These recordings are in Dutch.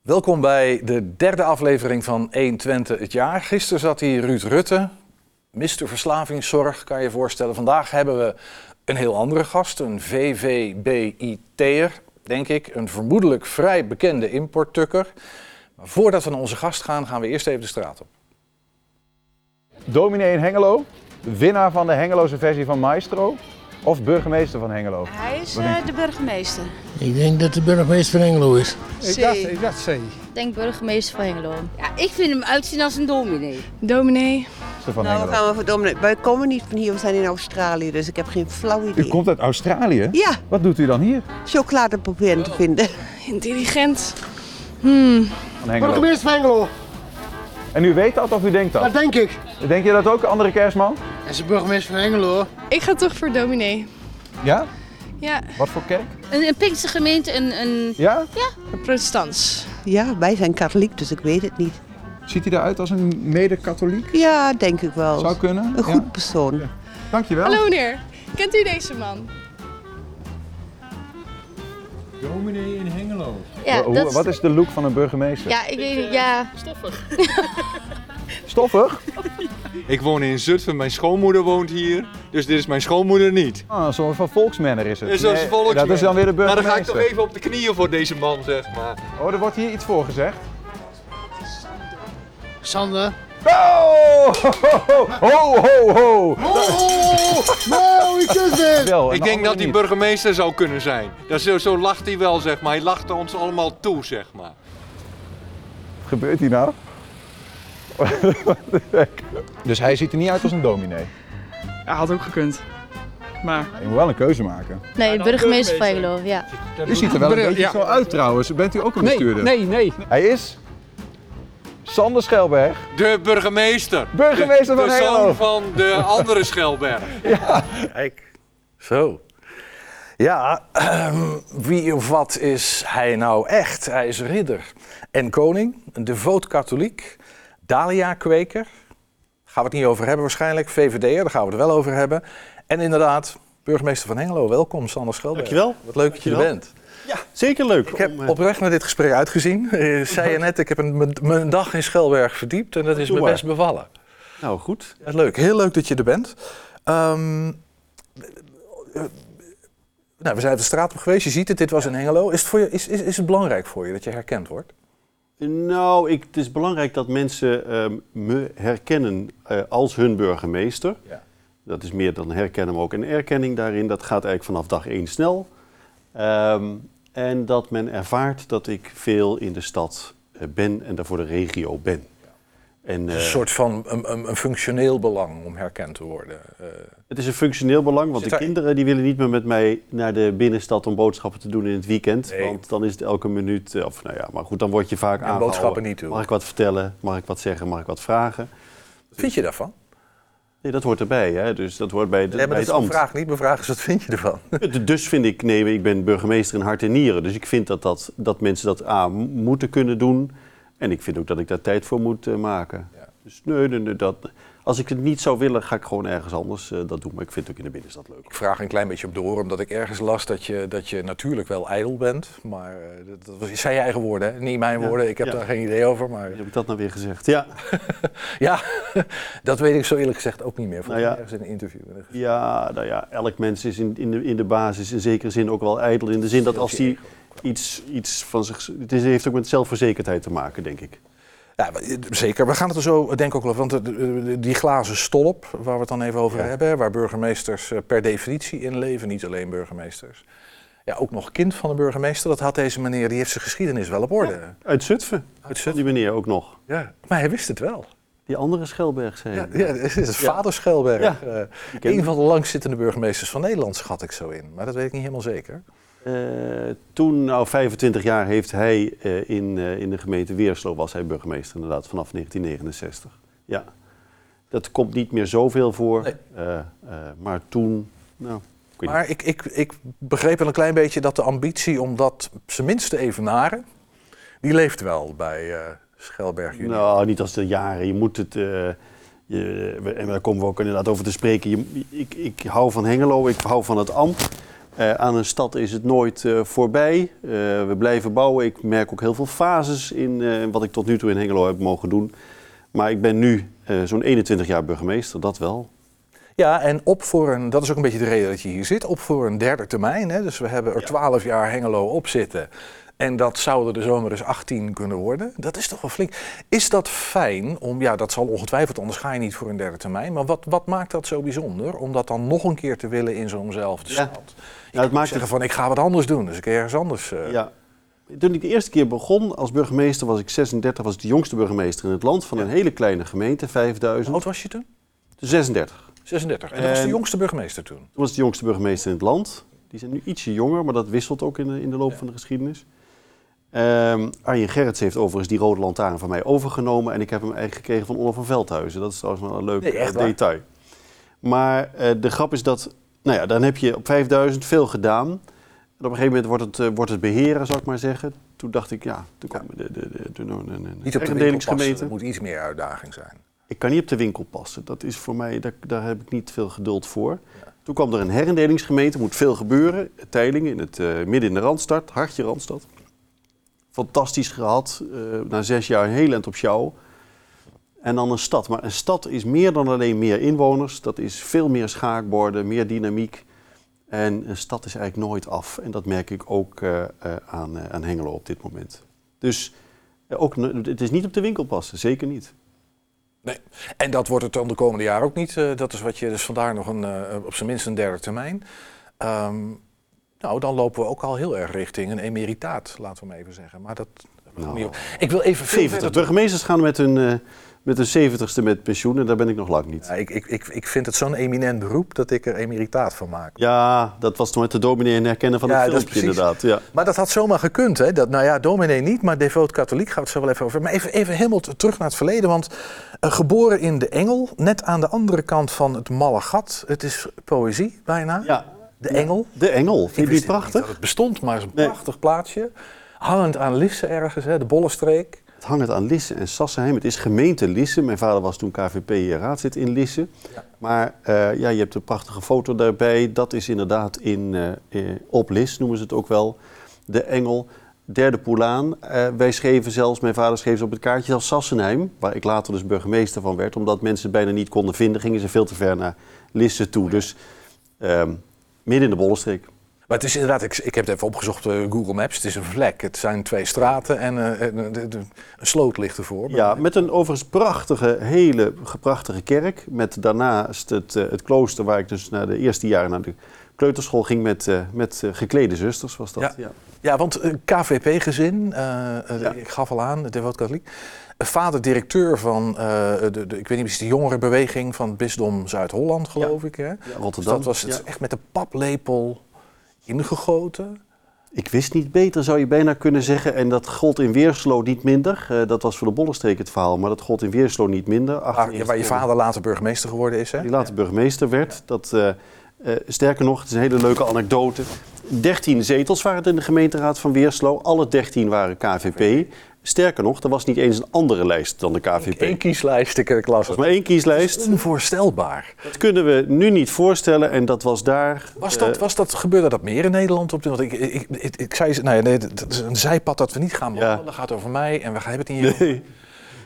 Welkom bij de derde aflevering van 120 het jaar. Gisteren zat hier Ruud Rutte, Mr. Verslavingszorg, kan je je voorstellen. Vandaag hebben we een heel andere gast, een VVBIT'er, denk ik. Een vermoedelijk vrij bekende importtukker. Maar voordat we naar onze gast gaan, gaan we eerst even de straat op. Dominee in Hengelo, winnaar van de Hengeloze versie van Maestro of burgemeester van Hengelo? Hij is eh, de burgemeester. Ik denk dat de burgemeester van Engelo is. Ik dacht, ik dacht C. denk burgemeester van Hengelo. Ja, ik vind hem uitzien als een dominee. Dominee. Van Nou, Hengelo. gaan we voor dominee. Wij komen niet van hier, we zijn in Australië, dus ik heb geen flauw U idee. komt uit Australië? Ja, Wat doet u dan hier? chocolade proberen te vinden. Intelligent. Van Hengelo. Burgemeester van Hengelo, En u weet dat of u denkt dat dat? denk ik. Denk je dat ook, andere kerstman? En zijn burgemeester van Hengelo. Ik ga toch voor dominee. Ja? Ja, Wat voor kerk? Een, een Pinkse gemeente, een, een... Ja? protestants. Ja, wij zijn katholiek, dus ik weet het niet. Ziet hij eruit als een mede-katholiek? Ja, denk ik wel. Zou kunnen. Een Ja. goed persoon. Dankjewel. Hallo meneer. Kent u deze man? Dominee in Hengelo. Ja, dat is, Wat is de look van een burgemeester? ja, ik weet het, ja. Stoffig? Ik woon in Zutphen, mijn schoonmoeder woont hier. Dus dit is mijn schoonmoeder niet. Ah, een soort van volksmanner is het. Dat is Nee, volksman. Dat is dan weer de Maar dan ga ik burgemeester. toch even op de knieën voor deze man, zeg maar. Oh, er wordt hier iets voor gezegd. Sander. Oh! Ho, ho, ho! Nou, ik is dit. Wel, Ik de denk dat hij niet. burgemeester zou kunnen zijn. Dat zo, zo lacht hij wel, zeg maar. Hij lacht ons allemaal toe, zeg maar. Wat gebeurt hier nou? dus hij ziet er niet uit als een dominee. Ja, had ook gekund. Maar Je moet wel een keuze maken. Nee, burgemeester van Hengelo, ja. U ziet er wel een beetje ja. zo uit trouwens. Bent u ook een nee, bestuurder? nee, nee. Hij is Sander Schelberg, De burgemeester. burgemeester de, van de Hengelo. zoon van de andere Schelberg. Kijk, zo. Ja, ehm, wie of wat is hij nou echt? Hij is ridder en koning, een devoot katholiek, Dalia-kweker. Gaan we het niet over hebben waarschijnlijk. VVD'er, daar gaan we het wel over hebben. En inderdaad, burgemeester van Hengelo. Welkom, Sander Schelberg. Dankjewel. Wat leuk dat je er bent. Ja, zeker leuk. Ik heb eh, oprecht naar dit gesprek uitgezien. Eh, zei je net, ik heb een, mijn- dag in Schelberg verdiept en dat is me best bevallen. Nou, goed. Ja, leuk, heel leuk dat je er bent. Ehm, eh, nou, we zijn de straat op geweest, je ziet het, dit was in Hengelo. Is het, voor je, is, is, is het belangrijk voor je dat je herkend wordt? Nou, ik, het is belangrijk dat mensen ehm, me herkennen eh, als hun burgemeester. Ja. Dat is meer dan herkennen, maar ook een erkenning daarin. Dat gaat eigenlijk vanaf dag één snel. Ehm, en dat men ervaart dat ik veel in de stad eh, ben en daar voor de regio ben. En, Het is eh, een soort van een, een, een functioneel belang om herkend te worden. Eh, Het is een functioneel belang, want de daar- kinderen die willen niet meer met mij naar de binnenstad om boodschappen te doen in het weekend. Nee. Want dan is het elke minuut, eh, of nou ja, maar goed, dan word je vaak En aangehouden. boodschappen niet doen. Mag ik wat vertellen? Mag ik wat zeggen? Mag ik wat vragen? wat vind je daarvan? Nee, dat hoort erbij, hè? dus dat hoort bij, de, Nee, maar bij dat het ambt. vraag niet. Mijn vraag is, wat vind je ervan? Dus vind ik, nee, ik ben burgemeester in hart en nieren. Dus ik vind dat, dat, dat mensen dat A, moeten kunnen doen. En ik vind ook dat ik daar tijd voor moet eh, maken. Ja. Dus nee, nee, nee, dat, als ik het niet zou willen, ga ik gewoon ergens anders eh, dat doen. Maar ik vind het ook in de binnenstad leuk. Ik vraag een klein beetje op door, omdat ik ergens las dat je, dat je natuurlijk wel ijdel bent. Maar eh, dat, dat was, zijn je eigen woorden, hè? niet mijn Ja. woorden. Ik heb Ja. daar geen idee over. Maar Heb ik dat nou weer gezegd? Ja. ja, dat weet ik zo eerlijk gezegd ook niet meer. Volgens Nou ja. ergens in een interview. Ja, nou ja, elk mens is in, in, de, in de basis in zekere zin ook wel ijdel. In de zin dat als hij iets, iets van zich... Het heeft ook met zelfverzekerdheid te maken, denk ik. Ja, eh, zeker. We gaan het er zo, eh, denk ik ook wel, want de- de- die glazen stolp, waar we het dan even over Ja. hebben, waar burgemeesters eh, per definitie in leven, niet alleen burgemeesters. Ja, ook nog kind van de burgemeester, dat had deze meneer, die heeft zijn geschiedenis wel op orde. Uit Zutphen, Uit die Zutphen. meneer ook nog. Ja, maar hij wist het wel. Die andere Schelberg zei. Ja, ja, het is vader Schelberg. Eh, Die een van de langzittende burgemeesters van Nederland, schat ik zo in. Maar dat weet ik niet helemaal zeker. Eh, toen, nou 25 jaar, heeft hij eh, in, eh, in de gemeente Weerslo, was hij burgemeester inderdaad, vanaf 1969. Ja. Dat komt niet meer zoveel voor. Nee. Maar toen, nou, ik. Maar ik, ik, ik begreep wel een klein beetje dat de ambitie om dat zijn minst te evenaren, die leeft wel bij Schelberg junior. Nou, niet als de jaren. Je moet het. je, en daar komen we ook inderdaad over te spreken. Je, ik, ik hou van Hengelo, ik hou van het ambt. Eh, aan een stad is het nooit eh, voorbij. Eh, we blijven bouwen. Ik merk ook heel veel fases in wat ik tot nu toe in Hengelo heb mogen doen. Maar ik ben nu zo'n 21 jaar burgemeester, dat wel. Ja, en op voor een, dat is ook een beetje de reden dat je hier zit, op voor een derde termijn. Hè? Dus we hebben er 12 jaar Hengelo op zitten. En dat zouden de zomer dus 18 kunnen worden. Dat is toch wel flink. Is dat fijn om, ja, dat zal ongetwijfeld, anders ga je niet voor een derde termijn. Maar wat, wat maakt dat zo bijzonder? Om dat dan nog een keer te willen in zo'nzelfde Ja. stad? Je het maakt zeggen van, ik ga wat anders doen. Dus ik ergens anders. eh, Ja. Toen ik de eerste keer begon als burgemeester, was ik 36, was ik de jongste burgemeester in het land van een hele kleine gemeente, Hoe 5000. oud was je toen? 36. 36. En dat was de En- jongste burgemeester toen. Toen was de jongste burgemeester in het land. Die zijn nu ietsje jonger, maar dat wisselt ook in de, in de loop van de geschiedenis. Ehm Arjen Gerrits heeft overigens die rode lantaarn van mij overgenomen. En ik heb hem eigenlijk gekregen van Onno van Veldhuizen. Dat is trouwens wel een leuk Nee, echt eh, detail. Maar eh, de grap is dat, nou ja, dan heb je op 5000 veel gedaan. En op een gegeven moment wordt het, eh, wordt het beheren, zou ik maar zeggen. Toen dacht ik, ja, toen kwam de, de, de, de, de, de, de Niet op de winkel passen. Moet iets meer uitdaging zijn. Ik kan niet op de winkel passen. Dat is voor mij, daar, daar heb ik niet veel geduld voor. Toen kwam er een herindelingsgemeente, moet veel gebeuren. Teilingen in het, midden in de Randstad, hartje Randstad. Fantastisch gehad. eh, na zes jaar heel eind op jou. En dan een stad. Maar een stad is meer dan alleen meer inwoners. Dat is veel meer schaakborden, meer dynamiek. En een stad is eigenlijk nooit af. En dat merk ik ook eh, eh, aan, eh, aan Hengelo op dit moment. Dus ook, het is niet op de winkel passen, zeker niet. Nee. En dat wordt het dan de komende jaren ook niet. dat is wat je, dus vandaar nog een, op zijn minst een derde termijn. Ehm, nou, dan lopen we ook al heel erg richting een emeritaat, laten we maar even zeggen. Maar dat. Nou. Ik wil even veel 70. verder- Burgemeesters gaan met hun, eh, met hun 70ste met pensioen en daar ben ik nog lang niet. Ja, ik, ik, ik, ik vind het zo'n eminent beroep dat ik er emeritaat van maak. Ja, dat was toen met de dominee en herkennen van Ja, het filmpje precies. inderdaad. Ja. Maar dat had zomaar gekund, hè? Dat, nou ja, dominee niet, maar devoot katholiek gaan we het zo wel even over. Maar even, even helemaal terug naar het verleden. Want eh, geboren in de Engel, net aan de andere kant van het malle gat. Het is poëzie bijna. ja, De Engel. de Engel. Vind je die prachtig? dat het bestond, maar het is een prachtig plaatsje. Hangend aan Lisse ergens, hè, de Bollestreek. Het hangt aan Lisse en Sassenheim. Het is gemeente Lisse. Mijn vader was toen KVP-raadslid in Lisse. Ja. Maar eh, ja, je hebt een prachtige foto daarbij. Dat is inderdaad in, eh, eh, op Lis, noemen ze het ook wel. De Engel. Derde Poelaan. Wij schreven zelfs, mijn vader schreef ze op het kaartje zelfs Sassenheim. Waar ik later dus burgemeester van werd. Omdat mensen het bijna niet konden vinden, gingen ze veel te ver naar Lisse toe. Dus ehm, midden in de Bollenstreek. Maar het is inderdaad, ik, ik heb het even opgezocht op Google Maps. Het is een vlek. Het zijn twee straten en eh, eh, de- de- een sloot ligt ervoor. Ja, met een overigens prachtige, hele prachtige kerk. Met daarnaast het, eh, het klooster waar ik dus na de eerste jaren naar de kleuterschool ging met, eh, met eh, geklede zusters was dat. Ja. Ja. Ja, want een KVP-gezin, eh, eh, Ja. ik gaf al aan, devoot katholiek. Een Vader directeur van, eh, de, de, ik weet niet precies, de jongerenbeweging van het bisdom Zuid-Holland, geloof ik. Hè? Ja, Dus Rotterdam. dat was het Ja. echt met de paplepel ingegoten. Ik wist niet beter, zou je bijna kunnen zeggen. En dat gold in Weerslo niet minder. Eh, dat was voor de Bollenstreek het verhaal, maar dat gold in Weerslo niet minder. Waar, 98 waar je vader later burgemeester geworden is. Hè? Die later burgemeester werd. Dat, eh, sterker nog, het is een hele leuke anekdote. 13 zetels waren het in de gemeenteraad van Weerslo. Alle 13 waren KVP. Sterker nog, er was niet eens een andere lijst dan de KVP. Eén kieslijst, ik ik las was het. maar één kieslijst. Onvoorstelbaar. Dat kunnen we nu niet voorstellen en dat was daar. Was dat, eh, was dat, gebeurde dat meer in Nederland? Op de, want ik, ik, ik, ik zei, nee, nee, dat is een zijpad dat we niet gaan behandelen. Dat gaat over mij en we hebben het niet hier. nee.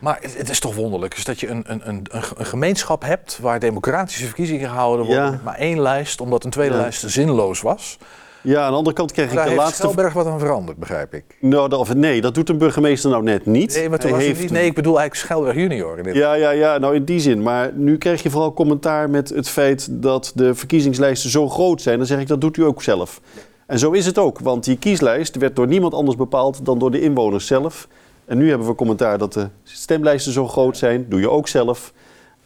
Maar het, is toch wonderlijk dus dat je een, een, een, een ge- een gemeenschap hebt waar democratische verkiezingen gehouden worden Ja. met maar één lijst, omdat een tweede Ja. lijst zinloos was. Ja, aan de andere kant kreeg ik de heeft laatste. Schelberg wat aan veranderd, begrijp ik. Nou, of, nee, dat doet een burgemeester nou net niet. Nee, maar toen heeft- niet, nee, ik bedoel eigenlijk Schelberg junior. In dit Ja, ja, ja, nou in die zin. Maar nu krijg je vooral commentaar met het feit dat de verkiezingslijsten zo groot zijn. Dan zeg ik, dat doet u ook zelf. En zo is het ook, want die kieslijst werd door niemand anders bepaald dan door de inwoners zelf. En nu hebben we commentaar dat de stemlijsten zo groot zijn. Doe je ook zelf.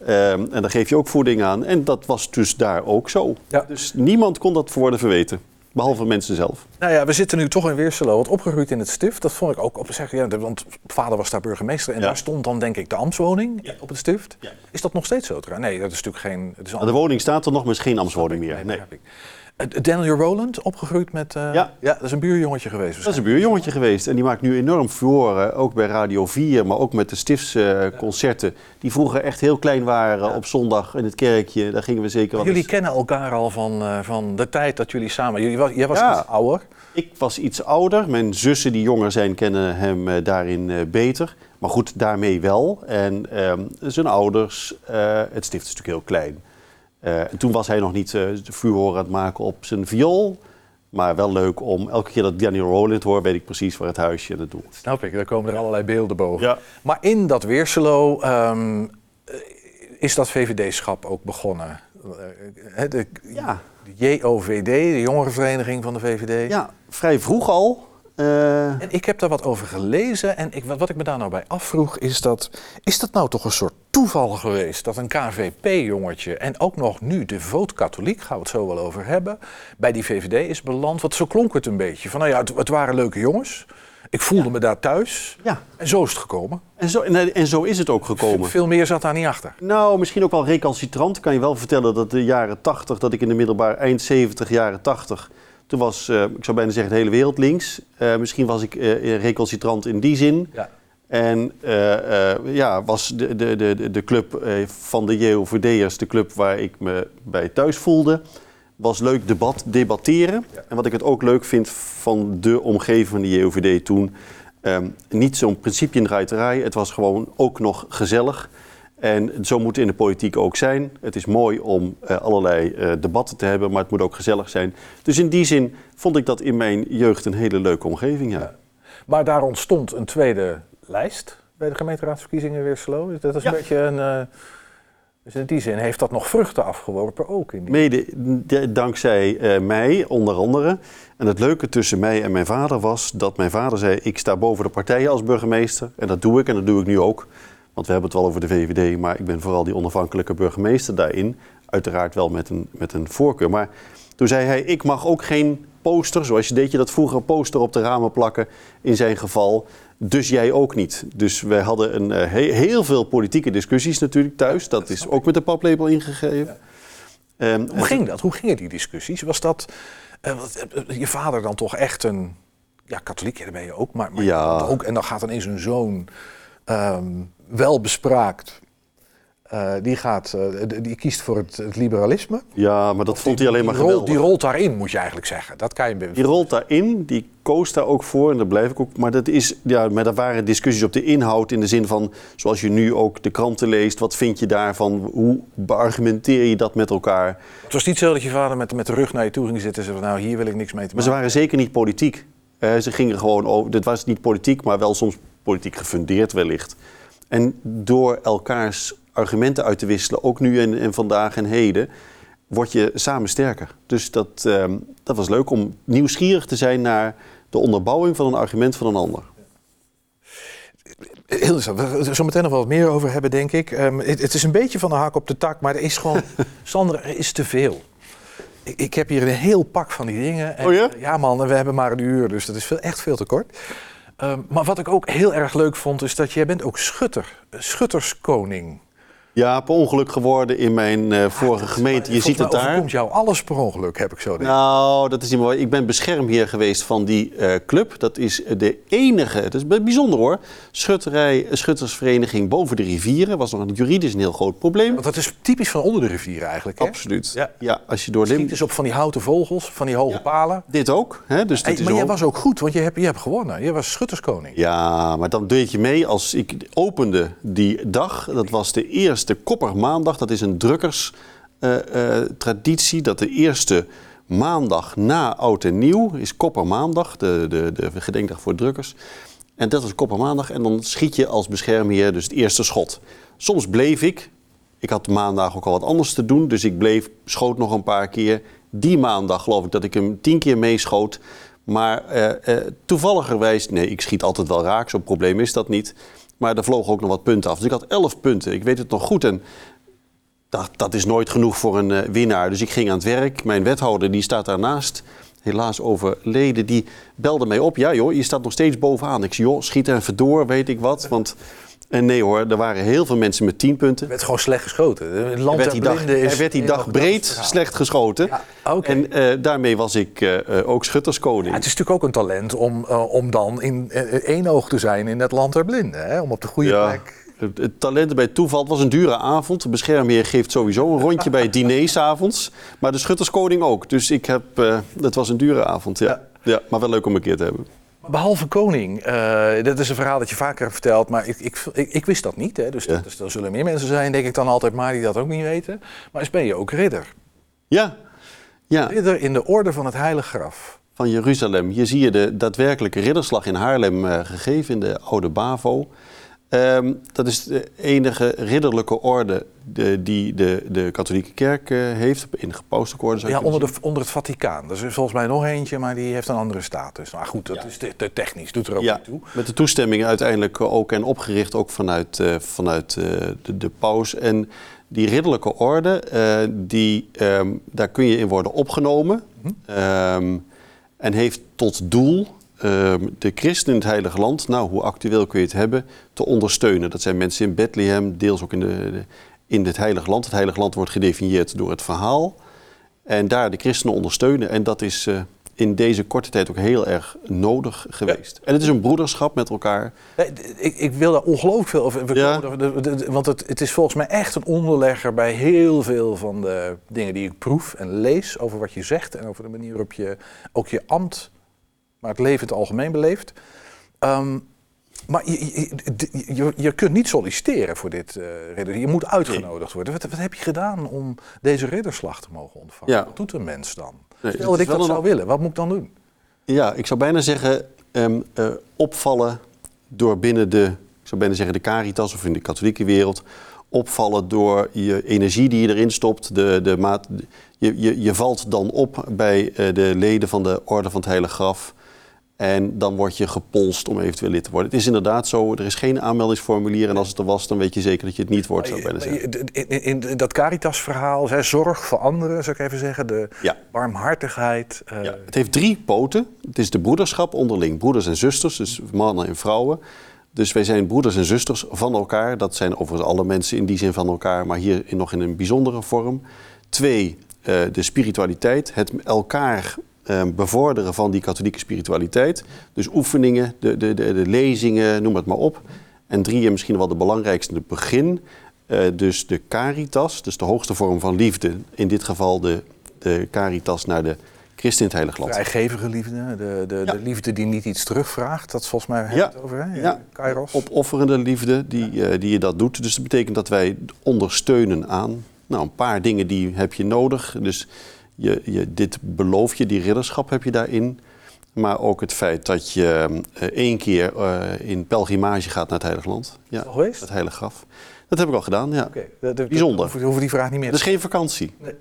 Ehm, en daar geef je ook voeding aan. En dat was dus daar ook zo. Ja. Dus niemand kon dat voor worden verweten. Behalve mensen zelf. Nou ja, we zitten nu toch in Weerselo, wat opgegroeid in het stift. Dat vond ik ook op zich, ja, want vader was daar burgemeester en Ja. daar stond dan denk ik de ambtswoning op het stift. Is dat nog steeds zo trouwens? Nee, dat is natuurlijk geen... Het is een Maar de woning staat er nog, maar is geen ambtswoning meer. Nee. Eh, Daniel Rowland, opgegroeid met... eh, Ja. ja. Dat is een buurjongetje geweest. Dat is een buurjongetje geweest en die maakt nu enorm furoren, ook bij Radio 4, maar ook met de stiftsconcerten. die vroeger echt heel klein waren op zondag in het kerkje. Daar gingen we zeker wel Jullie eens- kennen elkaar al van, eh, van de tijd dat jullie samen... Jullie was, jij was iets ouder. Ik was iets ouder. Mijn zussen die jonger zijn kennen hem eh, daarin eh, beter. Maar goed, daarmee wel. En ehm, zijn ouders, eh, het stift is natuurlijk heel klein. Eh, en toen was hij nog niet eh de vuurhoren aan het maken op zijn viool. Maar wel leuk om, elke keer dat Daniel Rowland hoor, weet ik precies waar het huisje naartoe is. Snap ik, daar komen er allerlei beelden boven. Ja. Maar in dat Weerselo ehm, eh, is dat VVD-schap ook begonnen. Eh, de, Ja. de JOVD, de jongerenvereniging van de VVD. Ja, vrij vroeg al. Eh, En ik heb daar wat over gelezen en ik, wat ik me daar nou bij afvroeg is dat... Is dat nou toch een soort toeval geweest dat een KVP-jongetje... en ook nog nu de voot-katholiek, gaan we het zo wel over hebben... bij die VVD is beland? Want zo klonk het een beetje. Van nou ja, het, het waren leuke jongens. Ik voelde me daar thuis. ja, En zo is het gekomen. en zo, en, en zo is het ook gekomen. Veel meer zat daar niet achter. Nou, misschien ook wel recalcitrant. Kan je wel vertellen dat de jaren 80, dat ik in de middelbaar eind 70, jaren 80, toen was, eh, ik zou bijna zeggen, de hele wereld links. Eh, misschien was ik eh, recalcitrant in die zin. Ja. En ja, was de, de, de, de club van de JOVD'ers de club waar ik me bij thuis voelde. Was leuk debat, debatteren. En wat ik het ook leuk vind van de omgeving van de JOVD toen... ehm, niet zo'n principe in de ruiterij. Het was gewoon ook nog gezellig. En zo moet het in de politiek ook zijn. Het is mooi om eh, allerlei eh, debatten te hebben, maar het moet ook gezellig zijn. Dus in die zin vond ik dat in mijn jeugd een hele leuke omgeving. Ja. Maar daar ontstond een tweede lijst bij de gemeenteraadsverkiezingen Weerselo. Dat is Ja. een beetje een... eh, dus in die zin heeft dat nog vruchten afgeworpen ook. In die... Mede dankzij mij, onder andere. En het leuke tussen mij en mijn vader was dat mijn vader zei: Ik sta boven de partijen als burgemeester. En dat doe ik en dat doe ik nu ook. Want we hebben het wel over de VVD, maar ik ben vooral die onafhankelijke burgemeester daarin. Uiteraard wel met een, met een voorkeur. Maar toen zei hij: Ik mag ook geen poster, zoals je deed je dat vroeger, een poster op de ramen plakken. In zijn geval. Dus jij ook niet. Dus wij hadden een, eh, he- heel veel politieke discussies natuurlijk thuis. Dat is ook met de paplepel ingegeven. Ehm, Hoe ging dat? Hoe gingen die discussies? Was dat eh, wat, eh, je vader dan toch echt een ja, katholiek? Ja, dat ben je ook. Maar, maar Ja. ook, en dan gaat ineens een zoon ehm, wel bespraakt. eh, die, gaat, eh, die kiest voor het, het liberalisme. Ja, maar dat vond hij alleen maar die, geweldig. die rolt daarin, moet je eigenlijk zeggen. Dat kan je Die rolt daarin, die koos daar ook voor en daar blijf ik ook. Maar dat is, ja, maar er waren discussies op de inhoud in de zin van, zoals je nu ook de kranten leest, wat vind je daarvan? Hoe beargumenteer je dat met elkaar? Het was niet zo dat je vader met, met de rug naar je toe ging zitten en zei nou hier wil ik niks mee te Maar ze maken. waren zeker niet politiek. Eh, ze gingen gewoon over, dit was niet politiek, maar wel soms politiek gefundeerd wellicht. En door elkaars argumenten uit te wisselen, ook nu en, en vandaag en heden, word je samen sterker. Dus dat, ehm, dat was leuk om nieuwsgierig te zijn naar de onderbouwing van een argument van een ander. Heel interessant. We er zo meteen nog wel wat meer over hebben, denk ik. Ehm, het, het is een beetje van de haak op de tak, maar er is gewoon... Sander, er is te veel. Ik, ik heb hier een heel pak van die dingen. En, Oh ja? Ja man, en we hebben maar een uur, dus dat is veel, echt veel te kort. Ehm, maar wat ik ook heel erg leuk vond, is dat jij bent ook schutter. Schutterskoning. Ja, per ongeluk geworden in mijn eh, vorige gemeente. Je ziet het daar. overkomt jou alles per ongeluk, heb ik zo denk. Nou, dat is niet mooi. Ik ben beschermheer geweest van die eh, club. Dat is de enige, dat is bijzonder hoor, schutterij, schuttersvereniging boven de rivieren. Was nog een juridisch een heel groot probleem. Want dat is typisch van onder de rivieren eigenlijk, hè? Absoluut. Ja. Ja. als je door Lim... dus op van die houten vogels, van die hoge Ja. palen. Dit ook, hè? Dus Hey, dit is maar jij was ook goed, want je hebt, je hebt gewonnen. Je was schutterskoning. Ja, maar dan deed je mee als ik opende die dag. Dat was de eerste Koppermaandag. Dat is een drukkerstraditie. dat de eerste maandag na Oud en Nieuw is Koppermaandag. De, de, de gedenkdag voor drukkers. En dat was Koppermaandag. En dan schiet je als beschermheer dus het eerste schot. Soms bleef ik. Ik had maandag ook al wat anders te doen. Dus ik bleef, schoot nog een paar keer. Die maandag geloof ik dat ik hem tien keer meeschoot. Maar eh, eh, toevalligerwijs, nee, ik schiet altijd wel raak, zo'n probleem is dat niet. Maar er vlogen ook nog wat punten af. Dus ik had elf punten, ik weet het nog goed. En dat, dat is nooit genoeg voor een eh, winnaar. Dus ik ging aan het werk. Mijn wethouder, die staat daarnaast, helaas overleden, die belde mij op. Ja joh, je staat nog steeds bovenaan. Ik zei, joh, schiet er even door, weet ik wat. Want En nee hoor, er waren heel veel mensen met 10 punten. Er werd gewoon slecht geschoten. Het Er land werd der die dag, is er werd die dag breed slecht geschoten. Ja, oké. En eh, daarmee was ik eh, eh, ook schutterskoning. Ja, het is natuurlijk ook een talent om, om dan in één oog te zijn in het land der blinden. Hè? Om op de goede Ja. plek. Het, talent bij toeval het was een dure avond. De beschermheer geeft sowieso een rondje bij het diner 's avonds. Maar de schutterskoning ook. Dus ik heb, eh, het was een dure avond, ja. ja. Maar wel leuk om een keer te hebben. Behalve koning, eh, dat is een verhaal dat je vaker hebt verteld, maar ik, ik, ik, ik wist dat niet. Hè? Dus, dat, dus er zullen meer mensen zijn, denk ik dan altijd maar, die dat ook niet weten. Maar eens ben je ook ridder. Ja, ja. Ridder in de orde van het heilige graf. van Jeruzalem. Hier zie je de daadwerkelijke ridderslag in Haarlem eh, gegeven in de oude Bavo. Ehm, dat is de enige ridderlijke orde de, die de, de katholieke kerk eh, heeft, in gepauselijke orde zou Ja, onder, de, onder het Vaticaan. Er is volgens mij nog eentje, maar die heeft een andere status. Maar goed, dat is te, te technisch, doet er ook Ja, niet toe. met de toestemming uiteindelijk ook en opgericht ook vanuit, eh, vanuit eh, de, de paus. En die ridderlijke orde, eh, die, ehm, daar kun je in worden opgenomen. Mhm. Ehm, en heeft tot doel de christen in het heilige land, nou hoe actueel kun je het hebben, te ondersteunen. Dat zijn mensen in Bethlehem, deels ook in, de, in het heilige land. Het heilige land wordt gedefinieerd door het verhaal. En daar de christenen ondersteunen. En dat is eh, in deze korte tijd ook heel erg nodig geweest. En het is een broederschap met elkaar. Ik, ik wil daar ongelooflijk veel over. Ja. er- want het, het is volgens mij echt een onderlegger bij heel veel van de dingen die ik proef en lees over wat je zegt en over de manier waarop je ook je ambt, maar het leven in het algemeen beleeft. Ehm, maar je, je, je- kunt niet solliciteren voor dit eh ridder. Je moet uitgenodigd worden. Wat, wat heb je gedaan om deze ridderslag te mogen ontvangen? Ja. Wat doet een mens dan? Nee, Stel dat ik dat een- zou willen. Wat moet ik dan doen? Ja, ik zou bijna zeggen ehm, eh, opvallen door binnen de, ik zou bijna zeggen de caritas of in de katholieke wereld, opvallen door je energie die je erin stopt. De, de maat, je, je, je valt dan op bij eh, de leden van de Orde van het Heilige Graf. En dan word je gepolst om eventueel lid te worden. Het is inderdaad zo, er is geen aanmeldingsformulier. En als het er was, dan weet je zeker dat je het niet wordt, zou ik bijna zeggen. In, in, in dat Caritas-verhaal, zorg voor anderen, zou ik even zeggen. De Ja. barmhartigheid. eh, Ja, het heeft drie poten. Het is de broederschap onderling. Broeders en zusters, dus mannen en vrouwen. Dus wij zijn broeders en zusters van elkaar. Dat zijn overigens alle mensen in die zin van elkaar, maar hier in- nog in een bijzondere vorm. Twee, eh, de spiritualiteit. Het elkaar bevorderen van die katholieke spiritualiteit. Dus oefeningen, de, de, de, de lezingen, noem het maar op. En drie, en misschien wel de belangrijkste, het begin. eh, dus de caritas, dus de hoogste vorm van liefde. In dit geval de, de caritas naar de christen in het heilige land. Vrijgevige liefde, de, de, Ja. de liefde die niet iets terugvraagt. Dat is volgens mij Ja. het over, hè? Ja. Kairos. Opofferende liefde die, eh, die je dat doet. Dus dat betekent dat wij ondersteunen aan nou, een paar dingen die heb je nodig. Dus je, je, dit beloof je, die ridderschap heb je daarin. Maar ook het feit dat je eh, één keer eh, in pelgrimage gaat naar het Heilige Land. Ja, geweest? het Heilige Graf. Dat heb ik al gedaan, ja. Oké, dat- dat- Bijzonder. Hoeven die vraag niet meer Dat is geen vakantie. Nee,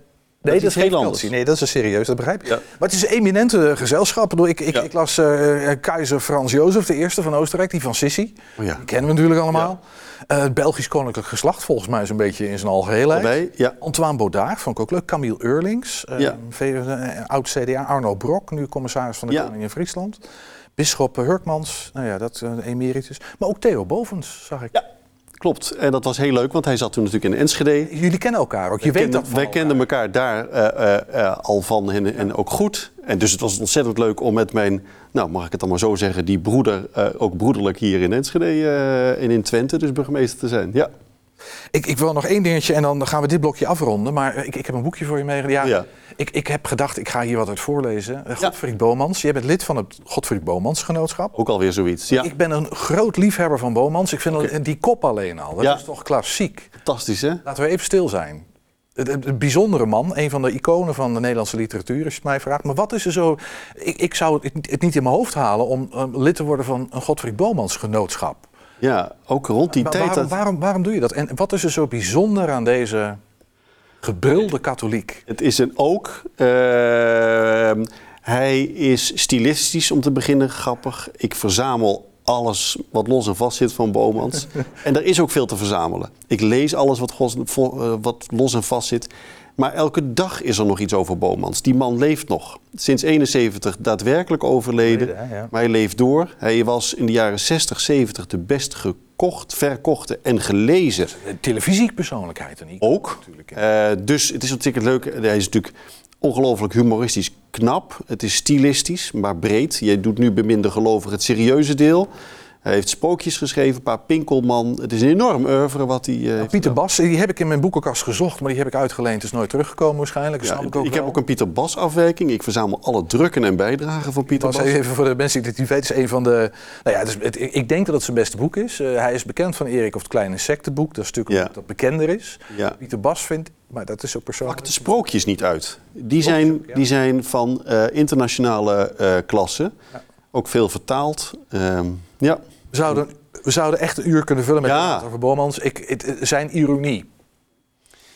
dat dat is geen vakantie. Nee, dat is serieus, dat begrijp ik. Ja. Maar het is een eminente gezelschap. Ik, ik, ik, Ja. ik las eh, eh, keizer Frans Jozef, de eerste van Oostenrijk, die van Sissi. Oh ja. Die kennen we natuurlijk allemaal. Eh, het Belgisch koninklijk geslacht, volgens mij is een beetje in zijn algeheelheid. Daarbij, ja. Antoine Baudard, vond ik ook leuk. Camille Eurlings, eh, eh, oud-CDA. Arno Brok, nu commissaris van de Ja. Koning in Friesland. Bisschop Hurkmans, nou ja, dat eh, emeritus. Maar ook Theo Bovens, zag ik. Klopt. En dat was heel leuk, want hij zat toen natuurlijk in Enschede. Jullie kennen elkaar ook, je weet kenden- dat van wij kenden elkaar daar eh, eh, eh, al van en, en ook goed. En dus het was ontzettend leuk om met mijn, nou mag ik het dan maar zo zeggen, die broeder, ook broederlijk hier in Enschede en in Twente, dus burgemeester te zijn. Ja. Ik, ik wil nog één dingetje en dan gaan we dit blokje afronden. Maar ik, ik heb een boekje voor je meegenomen. Ja, Ja. Ik, ik heb gedacht, ik ga hier wat uit voorlezen. Eh, Ja. Godfried Bomans. Jij bent lid van het Godfried Bomans Genootschap. Ook alweer zoiets. Ja, Ik ben een groot liefhebber van Bomans. Ik vind Oké. die kop alleen al, dat Ja. is toch klassiek. fantastisch hè? Laten we even stil zijn. Een bijzondere man, een van de iconen van de Nederlandse literatuur, als je het mij vraagt. Maar wat is er zo... Ik, ik zou het, het niet in mijn hoofd halen om um, lid te worden van een Godfried Bomans Genootschap. Ja, ook rond die Wa- tijd. waarom, waarom, waarom doe je dat? En wat is er zo bijzonder aan deze gebrilde katholiek? Het is een ook. ehm, hij is stilistisch om te beginnen grappig. Ik verzamel alles wat los en vast zit van Bomans. en er is ook veel te verzamelen. Ik lees alles wat, eh, wat los en vast zit. Maar elke dag is er nog iets over Bomans. Die man leeft nog. Sinds 71 daadwerkelijk overleden. Ja. Maar hij leeft door. Hij was in de jaren 60, 70 de best gekocht, verkochte en gelezen. Televisiepersoonlijkheid en Ook. Eh, dus het is natuurlijk leuk. Hij is natuurlijk ongelooflijk humoristisch knap. Het is stilistisch, maar breed. Je doet nu bij minder gelovig het serieuze deel. Hij heeft spookjes geschreven, een paar Pinkelman. Het is een enorm oeuvre wat hij... heeft Pieter Bas, die heb ik in mijn boekenkast gezocht, maar die heb ik uitgeleend. is nooit teruggekomen waarschijnlijk. Ja, ik heb ook een Pieter Bas afwijking. Ik verzamel alle drukken en bijdragen van Pieter Bas, Bas. even voor de mensen die het niet weten, is een van de. Nou ja, het is, het- ik denk dat het zijn beste boek is. Eh, hij is bekend van Erik of het Kleine Insectenboek. Dat is natuurlijk Ja. dat bekender is. Ja. Pieter Bas vindt, maar dat is ook persoonlijk. Pak de sprookjes niet uit. Die zijn, die zijn van eh, internationale eh klasse. Ook veel vertaald. Ehm, ja. We zouden, we zouden echt een uur kunnen vullen met Ja. over Bormans. Ik, het, zijn ironie.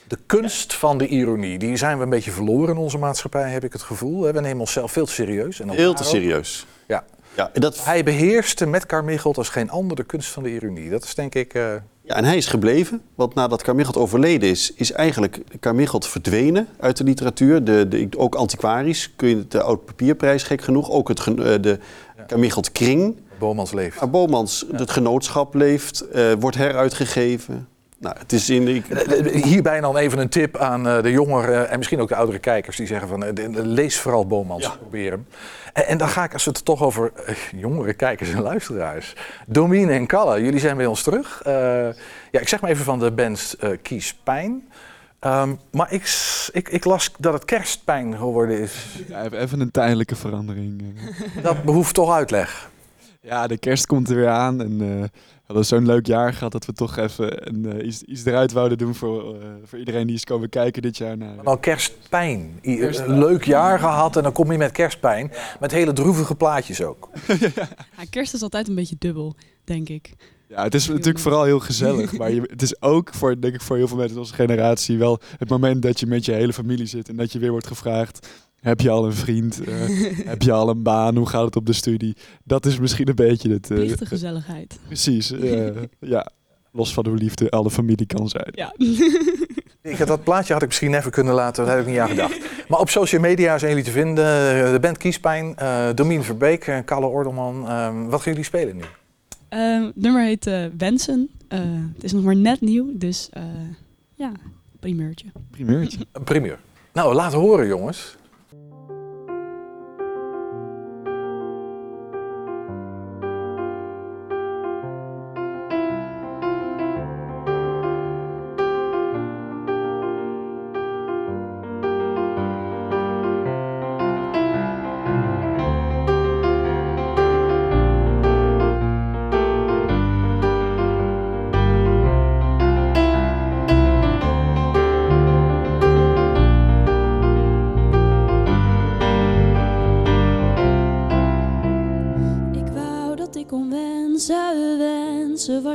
De kunst van de ironie, die zijn we een beetje verloren in onze maatschappij, heb ik het gevoel. We nemen onszelf veel te serieus. En Heel te serieus. Ja. Ja, dat, Hij beheerste met Carmichelt als geen ander de kunst van de ironie. Dat is denk ik... eh, ja, en hij is gebleven. Want nadat Carmichelt overleden is, is eigenlijk Carmichelt verdwenen uit de literatuur. De, de, ook antiquarisch kun je de oud papierprijs gek genoeg. Ook het, eh, de Carmichelt kring. Bomans leeft. Maar Bomans, het genootschap leeft, eh, wordt heruitgegeven. Nou, het is in... Ik, Eh, Hierbij dan even een tip aan eh, de jongeren en misschien ook de oudere kijkers die zeggen van eh, lees vooral Bomans, probeer hem. En, en dan ga ik, als we het toch over eh, jongere kijkers en luisteraars. Domine en Kalle, jullie zijn bij ons terug. Eh, ja, ik zeg maar even van de band eh, Kies Pijn. Ehm, maar ik, ik, ik las dat het kerstpijn geworden is. Ja, even- een tijdelijke verandering. eh. Dat behoeft toch uitleg. Ja, de kerst komt er weer aan en eh, we hadden zo'n leuk jaar gehad dat we toch even een, eh, iets, iets eruit wouden doen voor, eh, voor iedereen die is komen kijken dit jaar naar. Nou, kerstpijn. Kerstpijn. Een leuk jaar gehad en dan kom je met kerstpijn. Met hele droevige plaatjes ook. Ja, kerst is altijd een beetje dubbel, denk ik. Ja, het is natuurlijk vooral heel gezellig, maar je, het is ook voor, denk ik, voor heel veel mensen in onze generatie wel het moment dat je met je hele familie zit en dat je weer wordt gevraagd. Heb je al een vriend? Eh, heb je al een baan? Hoe gaat het op de studie? Dat is misschien een beetje het... eh, Plichte gezelligheid. Precies, eh, ja. Los van hoe liefde alle familie kan zijn. Ja. Ik, had dat plaatje had ik misschien even kunnen laten, daar heb ik niet aan gedacht. Maar op social media zijn jullie te vinden. De band Kiespijn, eh Domien Verbeek, eh, Kalle Ordelman. Ehm, wat gaan jullie spelen nu? Ehm, het nummer heet eh, Wensen. Eh, het is nog maar net nieuw, dus eh, ja, primeurtje. Primeurtje. Een primeur. Nou, laat horen jongens.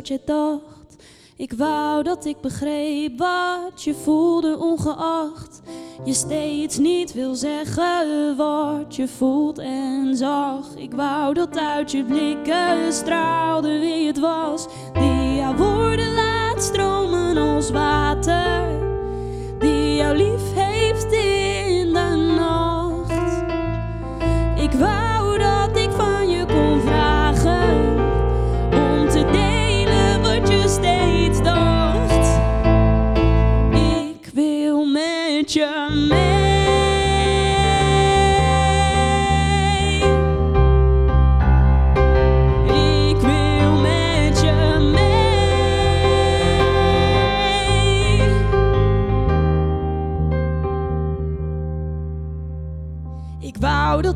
Je dacht. Ik wou dat ik begreep wat je voelde, ongeacht je steeds niet wil zeggen wat je voelt en zag. Ik wou dat uit je blikken straalde wie het was, die jouw woorden laat stromen als water, die jou lief heeft in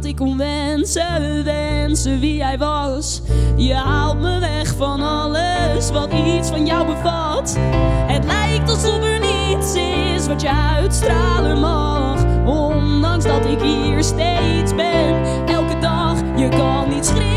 ik kon wensen, wensen wie hij was. Je haalt me weg van alles wat iets van jou bevat. Het lijkt alsof er niets is wat je uitstralen mag. Ondanks dat ik hier steeds ben, elke dag. Je kan niet schreeuwen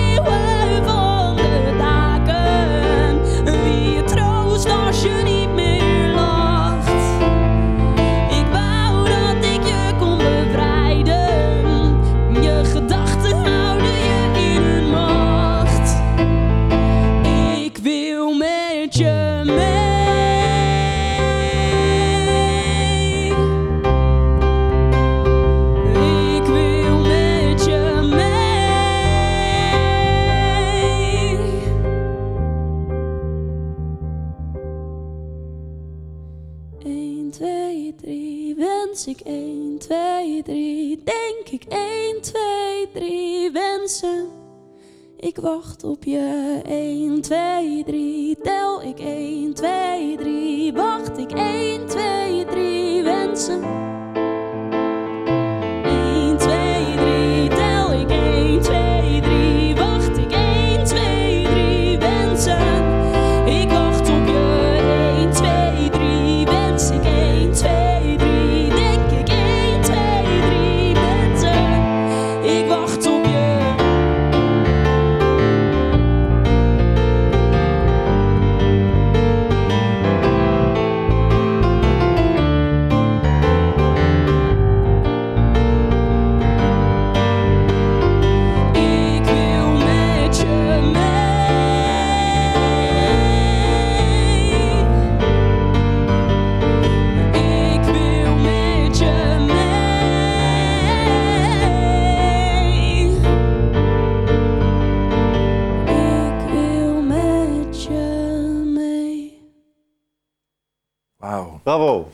3 wensen. Ik wacht op je 1, 2, 3, tel ik 1, 2, 3, wacht ik 1, 2, 3 wensen. Bravo.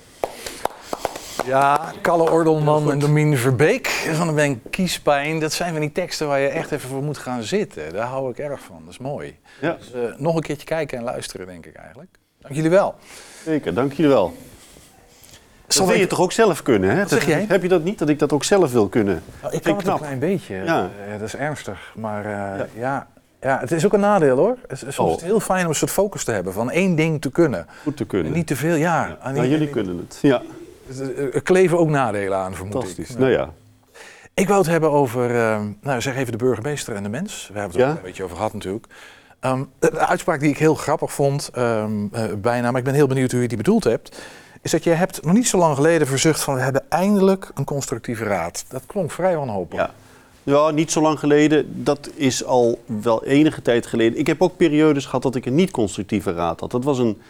Ja, Kalle Ordelman en Domien Verbeek van de band Kiespijn. Dat zijn van die teksten waar je echt even voor moet gaan zitten. Daar hou ik erg van. Dat is mooi. Ja. Dus, eh, nog een keertje kijken en luisteren, denk ik eigenlijk. Dank jullie wel. Zeker, dank jullie wel. Dat wil je toch ook zelf kunnen, hè? Dat- jij? Heb je dat niet, dat ik dat ook zelf wil kunnen? Nou, ik kan ik het een klein beetje. Ja. Eh, dat is ernstig. Maar eh, ja. Ja. Het is ook een nadeel hoor. Het is soms Oh. is het heel fijn om een soort focus te hebben. Van één ding te kunnen. Goed te kunnen. En niet te veel, ja. aan Nou, jullie kunnen het. Ja, Er er kleven ook nadelen aan, vermoed fantastisch. ik. Nou ja, Ik wou het hebben over, eh, nou zeg even de burgemeester en de mens. We hebben het er Ja? ook een beetje over gehad natuurlijk. Ehm, de uitspraak die ik heel grappig vond, ehm, eh, bijna, maar ik ben heel benieuwd hoe je die bedoeld hebt. Is dat je hebt nog niet zo lang geleden verzucht van we hebben eindelijk een constructieve raad. Dat klonk vrij wanhopig. ja. Ja, niet zo lang geleden. Dat is al wel enige tijd geleden. Ik heb ook periodes gehad dat ik een niet-constructieve raad had. Dat was een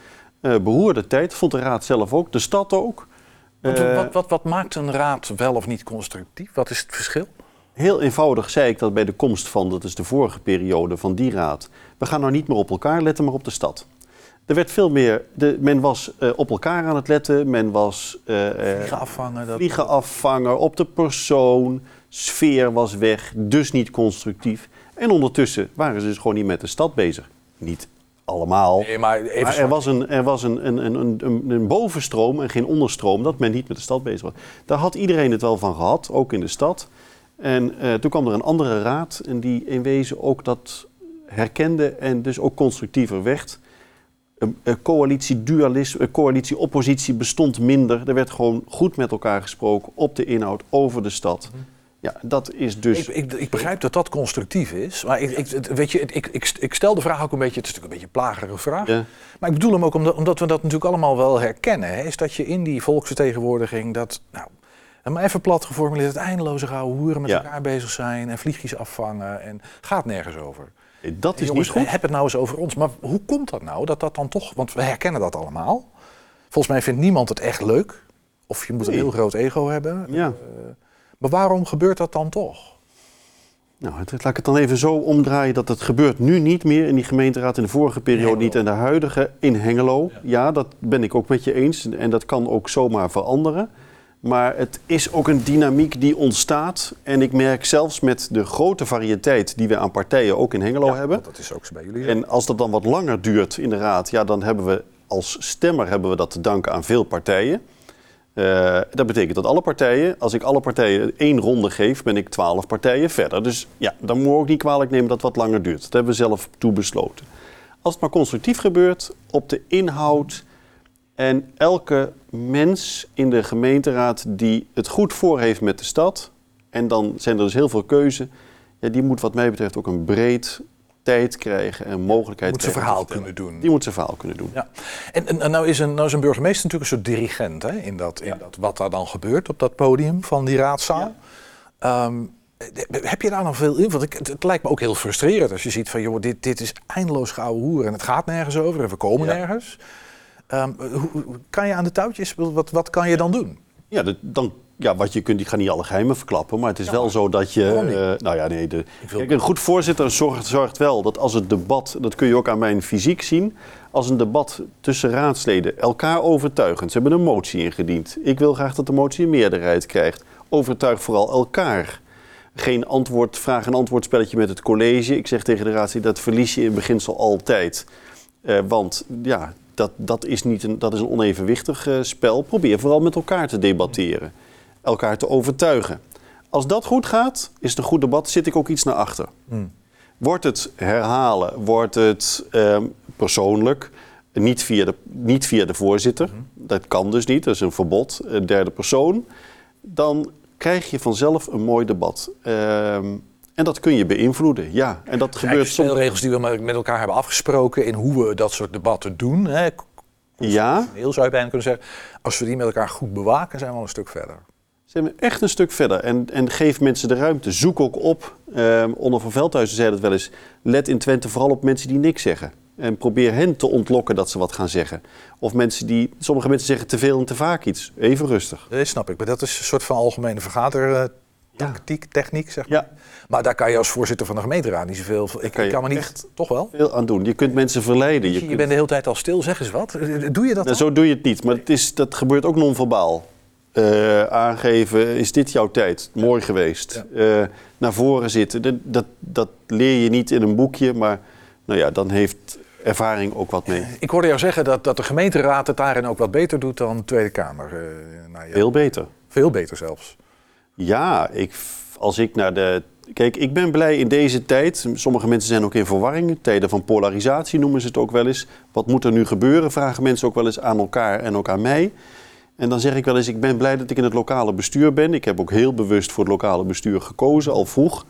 eh, beroerde tijd. Vond de raad zelf ook. De stad ook. Want Eh, wat, wat, wat maakt een raad wel of niet constructief? Wat is het verschil? Heel eenvoudig zei ik dat bij de komst van, dat is de vorige periode van die raad. We gaan nou niet meer op elkaar letten, maar op de stad. Er werd veel meer, de, men was eh, op elkaar aan het letten, men was Vliegen afvangen. Dat... vliegen afvangen op de persoon, sfeer was weg, dus niet constructief. En ondertussen waren ze dus gewoon niet met de stad bezig. Niet allemaal. Nee, maar even Maar er was, een, er was een, een, een, een, een- bovenstroom en geen onderstroom dat men niet met de stad bezig was. Daar had iedereen het wel van gehad, ook in de stad. En eh, toen kwam er een andere raad en die in wezen ook dat herkende en dus ook constructiever werd. Coalitie-oppositie bestond minder. Er werd gewoon goed met elkaar gesproken op de inhoud, over de stad. Ja, dat is dus... Ik, ik, ik begrijp dat dat constructief is. Maar ik, ik, weet je, ik, ik, ik stel de vraag ook een beetje, het is natuurlijk een beetje een plagerige vraag. Ja. Maar ik bedoel hem ook omdat, omdat we dat natuurlijk allemaal wel herkennen. Hè, is dat je in die volksvertegenwoordiging dat, nou, maar even plat geformuleerd, het eindeloze gouden hoeren met Ja. elkaar bezig zijn en vliegjes afvangen en gaat nergens over. Dat En is jongens, niet goed. heb het nou eens over ons. Maar hoe komt dat nou? Dat dat dan toch, want we herkennen dat allemaal. Volgens mij vindt niemand het echt leuk. Of je moet een heel groot ego hebben. Ja. Eh, maar waarom gebeurt dat dan toch? Nou, het- laat ik het dan even zo omdraaien dat het gebeurt nu niet meer in die gemeenteraad, in de vorige periode niet en de huidige in Hengelo. Ja. dat ben ik ook met je eens en dat kan ook zomaar veranderen. Maar het is ook een dynamiek die ontstaat. En ik merk zelfs met de grote variëteit die we aan partijen ook in Hengelo hebben. Dat is ook zo bij jullie. En als dat dan wat langer duurt in de raad, ja, dan hebben we als stemmer hebben we dat te danken aan veel partijen. Eh, dat betekent dat alle partijen, als ik alle partijen één ronde geef, ben ik twaalf partijen verder. Dus ja, dan moet je ook niet kwalijk nemen dat wat langer duurt. Dat hebben we zelf toe besloten. Als het maar constructief gebeurt, op de inhoud en elke mens in de gemeenteraad die het goed voor heeft met de stad, en dan zijn er dus heel veel keuze, ja, die moet wat mij betreft ook een breed tijd krijgen en mogelijkheid Moet zijn krijgen verhaal kunnen doen. Die moet zijn verhaal kunnen doen. Ja. En, en, en nou, is een, nou is een burgemeester natuurlijk een soort dirigent hè, in, dat, in dat, wat daar dan gebeurt op dat podium van die raadzaal. Ehm, Heb je daar dan veel in? Want ik, het, lijkt me ook heel frustrerend als je ziet van, joh, dit, dit is eindeloos gouden hoer en het gaat nergens over en we komen Ja. nergens. Ehm, hoe, kan je aan de touwtjes? Wat, wat kan je dan doen? Ja, dan, ja, wat je kunt, ik ga niet alle geheimen verklappen, maar het is wel zo dat je. Eh, nou ja, nee. De, kijk, een goed voorzitter zorgt, zorgt wel dat als het debat, dat kun je ook aan mijn fysiek zien, als een debat tussen raadsleden elkaar overtuigend, ze hebben een motie ingediend. Ik wil graag dat de motie een meerderheid krijgt. Overtuig vooral elkaar. Geen antwoord, vraag- en antwoordspelletje met het college. Ik zeg tegen de raadsleden, dat verlies je in beginsel altijd. Eh, want ja, dat, dat, is niet een, dat is een onevenwichtig eh, spel. Probeer vooral met elkaar te debatteren. Elkaar te overtuigen. Als dat goed gaat, is het een goed debat, zit ik ook iets naar achter. Wordt het herhalen, wordt het ehm, persoonlijk, niet via, de, niet via de voorzitter, dat kan dus niet, dat is een verbod, een derde persoon, dan krijg je vanzelf een mooi debat. Ehm, en dat kun je beïnvloeden, ja. En dat Gebeurt soms. spelregels die we met met elkaar hebben afgesproken in hoe we dat soort debatten doen. Hè? Ja. Heel zou je bijna kunnen zeggen. Als we die met elkaar goed bewaken, zijn we al een stuk verder. Zijn we echt een stuk verder. En, en geef mensen de ruimte. Zoek ook op. Ehm Onder van Veldhuizen zei dat wel eens. Let in Twente vooral op mensen die niks zeggen. En probeer hen te ontlokken dat ze wat gaan zeggen. Of mensen die... Sommige mensen zeggen te veel en te vaak iets. Even rustig. Dat snap ik. Maar dat is een soort van algemene vergadertactiek, techniek, zeg maar. Maar daar kan je als voorzitter van de gemeenteraad niet zoveel... Ik, kan kan me niet... echt Toch wel? Veel aan doen. Je kunt mensen verleiden. Je, kunt- bent de hele tijd al stil, zeg eens wat. Doe je dat Nou, dan? Zo doe je het niet. Maar het is, dat gebeurt ook non-verbaal. Eh, aangeven, is dit jouw tijd? Mooi geweest. Eh, naar voren zitten. Dat, dat, dat leer je niet in een boekje. Maar nou ja, dan heeft ervaring ook wat mee. Ik hoorde jou zeggen dat, dat de gemeenteraad het daarin ook wat beter doet dan de Tweede Kamer. Eh, nou ja, Veel beter. Veel beter zelfs. Ja, ik, als ik naar de. Kijk, ik ben blij in deze tijd. Sommige mensen zijn ook in verwarring. Tijden van polarisatie noemen ze het ook wel eens. Wat moet er nu gebeuren? Vragen mensen ook wel eens aan elkaar en ook aan mij. En dan zeg ik wel eens: ik ben blij dat ik in het lokale bestuur ben. Ik heb ook heel bewust voor het lokale bestuur gekozen, al vroeg.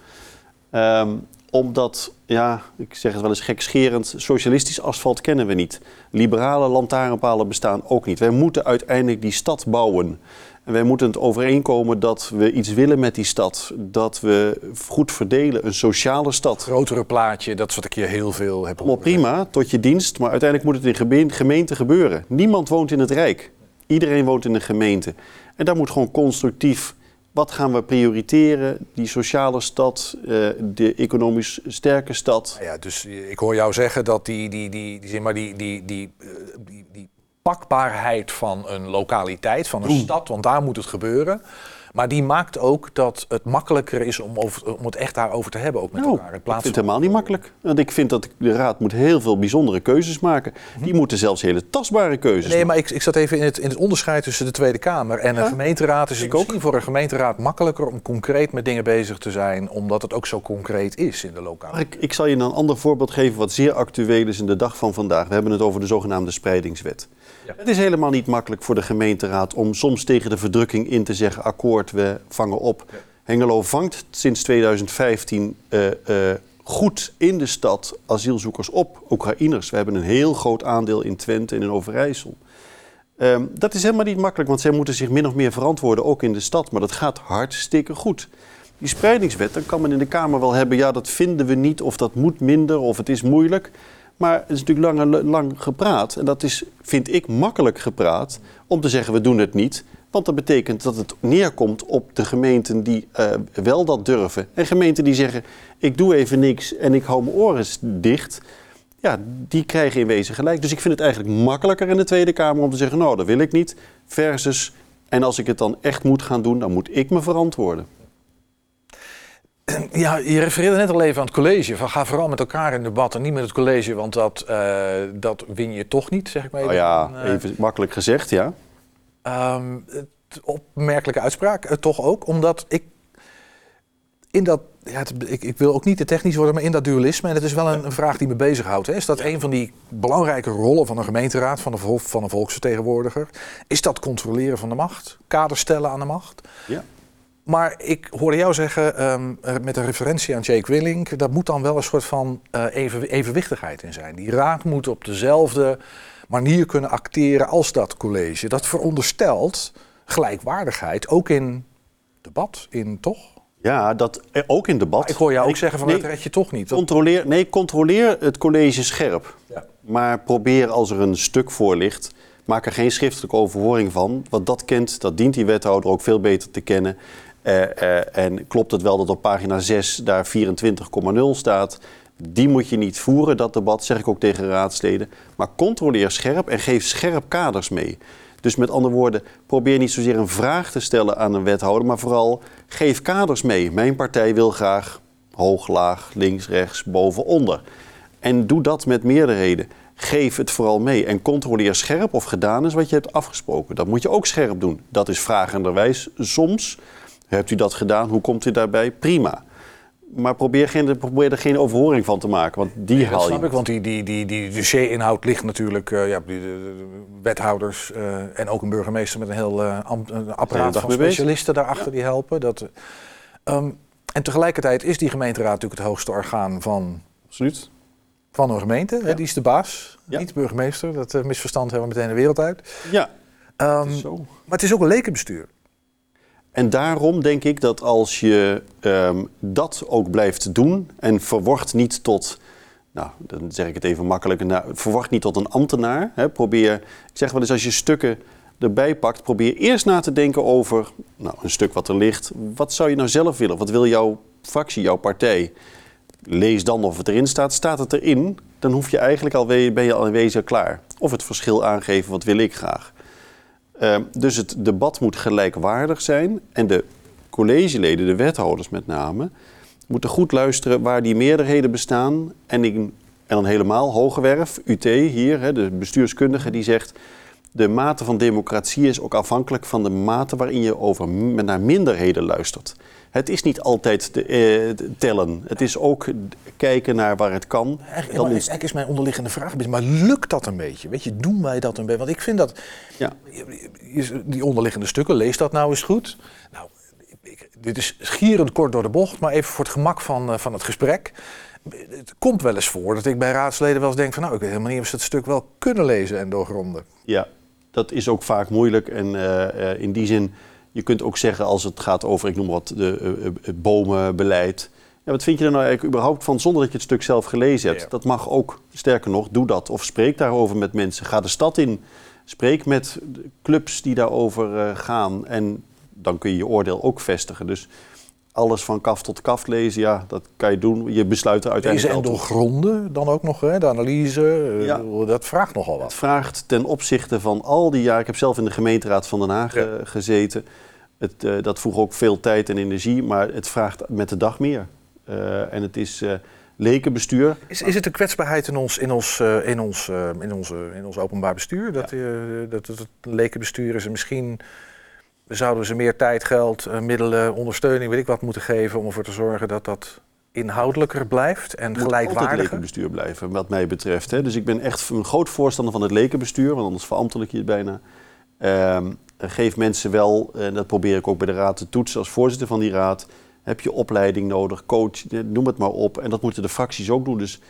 Ehm, omdat, ja, ik zeg het wel eens gekscherend, socialistisch asfalt kennen we niet. Liberale lantaarnpalen bestaan ook niet. Wij moeten uiteindelijk die stad bouwen. En wij moeten het overeenkomen dat we iets willen met die stad. Dat we goed verdelen, een sociale stad. Grotere plaatje, dat is wat ik hier heel veel heb Allemaal prima, tot je dienst. Maar uiteindelijk moet het in geme- gemeente gebeuren. Niemand woont in het Rijk. Iedereen woont in een gemeente. En daar moet gewoon constructief... Wat gaan we prioriteren? Die sociale stad, eh, de economisch sterke stad. Nou ja, dus ik hoor jou zeggen dat die, die, die, die, zeg maar die, die, die, eh, die, die pakbaarheid van een lokaliteit, van een stad, want daar moet het gebeuren. Maar die maakt ook dat het makkelijker is om, over, om het echt daarover te hebben, ook met Nou, elkaar. In ik plaats vind het helemaal niet makkelijk. Want ik vind dat de raad moet heel veel bijzondere keuzes maken. Die moeten zelfs hele tastbare keuzes Mhm. Nee, maar ik, ik zat even in het, in het onderscheid tussen de Tweede Kamer en een gemeenteraad. Is het misschien voor een gemeenteraad makkelijker om concreet met dingen bezig te zijn, omdat het ook zo concreet is in de lokale. Maar ik, ik zal je een ander voorbeeld geven wat zeer actueel is in de dag van vandaag. We hebben het over de zogenaamde spreidingswet. Het is helemaal niet makkelijk voor de gemeenteraad om soms tegen de verdrukking in te zeggen: akkoord, we vangen op. Hengelo vangt sinds 2015 eh, eh, goed in de stad asielzoekers op, Oekraïners. We hebben een heel groot aandeel in Twente en in Overijssel. Ehm, dat is helemaal niet makkelijk, want zij moeten zich min of meer verantwoorden, ook in de stad. Maar dat gaat hartstikke goed. Die spreidingswet, dan kan men in de Kamer wel hebben, ja, dat vinden we niet, of dat moet minder, of het is moeilijk. Maar het is natuurlijk lang, lang gepraat. En dat is, vind ik, makkelijk gepraat om te zeggen, we doen het niet. Want dat betekent dat het neerkomt op de gemeenten die eh, wel dat durven. En gemeenten die zeggen, ik doe even niks en ik hou mijn oren dicht. Ja, die krijgen in wezen gelijk. Dus ik vind het eigenlijk makkelijker in de Tweede Kamer om te zeggen, nou, dat wil ik niet. Versus, en als ik het dan echt moet gaan doen, dan moet ik me verantwoorden. Ja, je refereerde net al even aan het college. Van ga vooral met elkaar in debat en niet met het college, want dat, eh, dat win je toch niet, zeg ik maar even. Nou ja, Eh, even makkelijk gezegd, ja. Ehm, het opmerkelijke uitspraak, eh, toch ook, omdat ik in dat, ja, het- ik, ik wil ook niet te technisch worden, maar in dat dualisme, en het is wel een, een vraag die me bezighoudt, hè, is dat een van die belangrijke rollen van een gemeenteraad, van een, van een volksvertegenwoordiger, is dat controleren van de macht, kader stellen aan de macht. Ja. Maar ik hoorde jou zeggen, ehm, eh, met een referentie aan Jake Willink, daar moet dan wel een soort van eh, even, evenwichtigheid in zijn. Die raad moet op dezelfde manier kunnen acteren als dat college. Dat veronderstelt gelijkwaardigheid, ook in debat, in toch? Ja, dat eh, ook in debat. Ik hoor jou ook Ik- zeggen van nee, dat red je toch niet. Dat- Controleer, nee, controleer het college scherp. Ja. Maar probeer als er een stuk voor ligt, maak er geen schriftelijke overhoring van. Want dat kent, dat dient die wethouder ook veel beter te kennen. Eh, eh, en klopt het wel dat op pagina 6 daar 24,0 staat? Die moet je niet voeren, dat debat, zeg ik ook tegen raadsleden. Maar controleer scherp en geef scherp kaders mee. Dus met andere woorden, probeer niet zozeer een vraag te stellen aan een wethouder, maar vooral geef kaders mee. Mijn partij wil graag hoog, laag, links, rechts, boven, onder. En doe dat met meerderheden. Geef het vooral mee en controleer scherp of gedaan is wat je hebt afgesproken. Dat moet je ook scherp doen. Dat is vragenderwijs soms. Hebt u dat gedaan? Hoe komt u daarbij? Prima. Maar probeer, geen, probeer er geen overhoring van te maken, want die haal je. snap ik, want die, die, die, die dossierinhoud ligt natuurlijk eh, ja, die, de, de- de wethouders eh, en ook een burgemeester met een heel ambt- een apparaat van bezig. specialisten daarachter die helpen. Dat, eh, ehm, en tegelijkertijd is die gemeenteraad natuurlijk het hoogste orgaan van, Absoluut. van een gemeente. Hè, die is de baas, Ja. niet de burgemeester. Dat misverstand hebben we meteen de wereld uit. Ja, Ehm, zo. maar het is ook een lekenbestuur. En daarom denk ik dat als je ehm, dat ook blijft doen en verwacht niet tot, nou dan zeg ik het even makkelijk, nou, verwacht niet tot een ambtenaar. Hè, probeer, ik zeg wel eens als je stukken erbij pakt, probeer eerst na te denken over nou, een stuk wat er ligt. Wat zou je nou zelf willen? Wat wil jouw fractie, jouw partij? Lees dan of het erin staat. Staat het erin, dan hoef je eigenlijk al, ben je al in wezen klaar. Of het verschil aangeven, wat wil ik graag. Uh, dus het debat moet gelijkwaardig zijn. En de collegeleden, de wethouders met name, moeten goed luisteren waar die meerderheden bestaan. En, en dan helemaal Hogewerf, UT hier, hè, de bestuurskundige, die zegt... de mate van democratie is ook afhankelijk van de mate waarin je over, naar minderheden luistert. Het is niet altijd de, eh, tellen. Het is ook kijken naar waar het kan. Eigenlijk, is mijn onderliggende vraag, maar lukt dat een beetje? Weet je, doen wij dat een beetje? Want ik vind dat, ja. die onderliggende stukken, lees dat nou eens goed. Nou, ik, dit is gierend kort door de bocht, maar even voor het gemak van, uh, van het gesprek. Het komt wel eens voor dat ik bij raadsleden wel eens denk van... nou, ik weet helemaal niet of ze het stuk wel kunnen lezen en doorgronden. Ja, dat is ook vaak moeilijk en uh, uh, in die zin... Je kunt ook zeggen als het gaat over, ik noem wat, de, uh, het bomenbeleid. Ja, wat vind je er nou eigenlijk überhaupt van zonder dat je het stuk zelf gelezen hebt? Ja. Dat mag ook. Sterker nog, doe dat. Of spreek daarover met mensen. Ga de stad in. Spreek met clubs die daarover uh, gaan. En dan kun je je oordeel ook vestigen. Dus alles van kaf tot kaf lezen, ja, dat kan je doen. Je besluit er uiteindelijk Lezen en doorgronden dan ook nog, hè? de analyse. Uh, ja. Dat vraagt nogal wat. Het vraagt ten opzichte van al die jaren... Ik heb zelf in de gemeenteraad van Den Haag ja. uh, gezeten. Het, uh, dat vroeg ook veel tijd en energie, maar het vraagt met de dag meer. Uh, en het is lekenbestuur. Is, is het een kwetsbaarheid in ons, in ons, uh, in ons, uh, in onze, in ons openbaar bestuur? Dat, ja. uh, dat het lekenbestuur is en zouden ze meer tijd, geld, middelen, ondersteuning, weet ik wat, moeten geven om ervoor te zorgen dat dat inhoudelijker blijft en moet gelijkwaardiger. altijd lekenbestuur blijven, wat mij betreft. Hè. Dus ik ben echt een groot voorstander van het lekenbestuur, want anders verambtelijk je het bijna. Um, geef mensen wel, en dat probeer ik ook bij de raad te toetsen als voorzitter van die raad, heb je opleiding nodig, coach, noem het maar op. En dat moeten de fracties ook doen. Dus,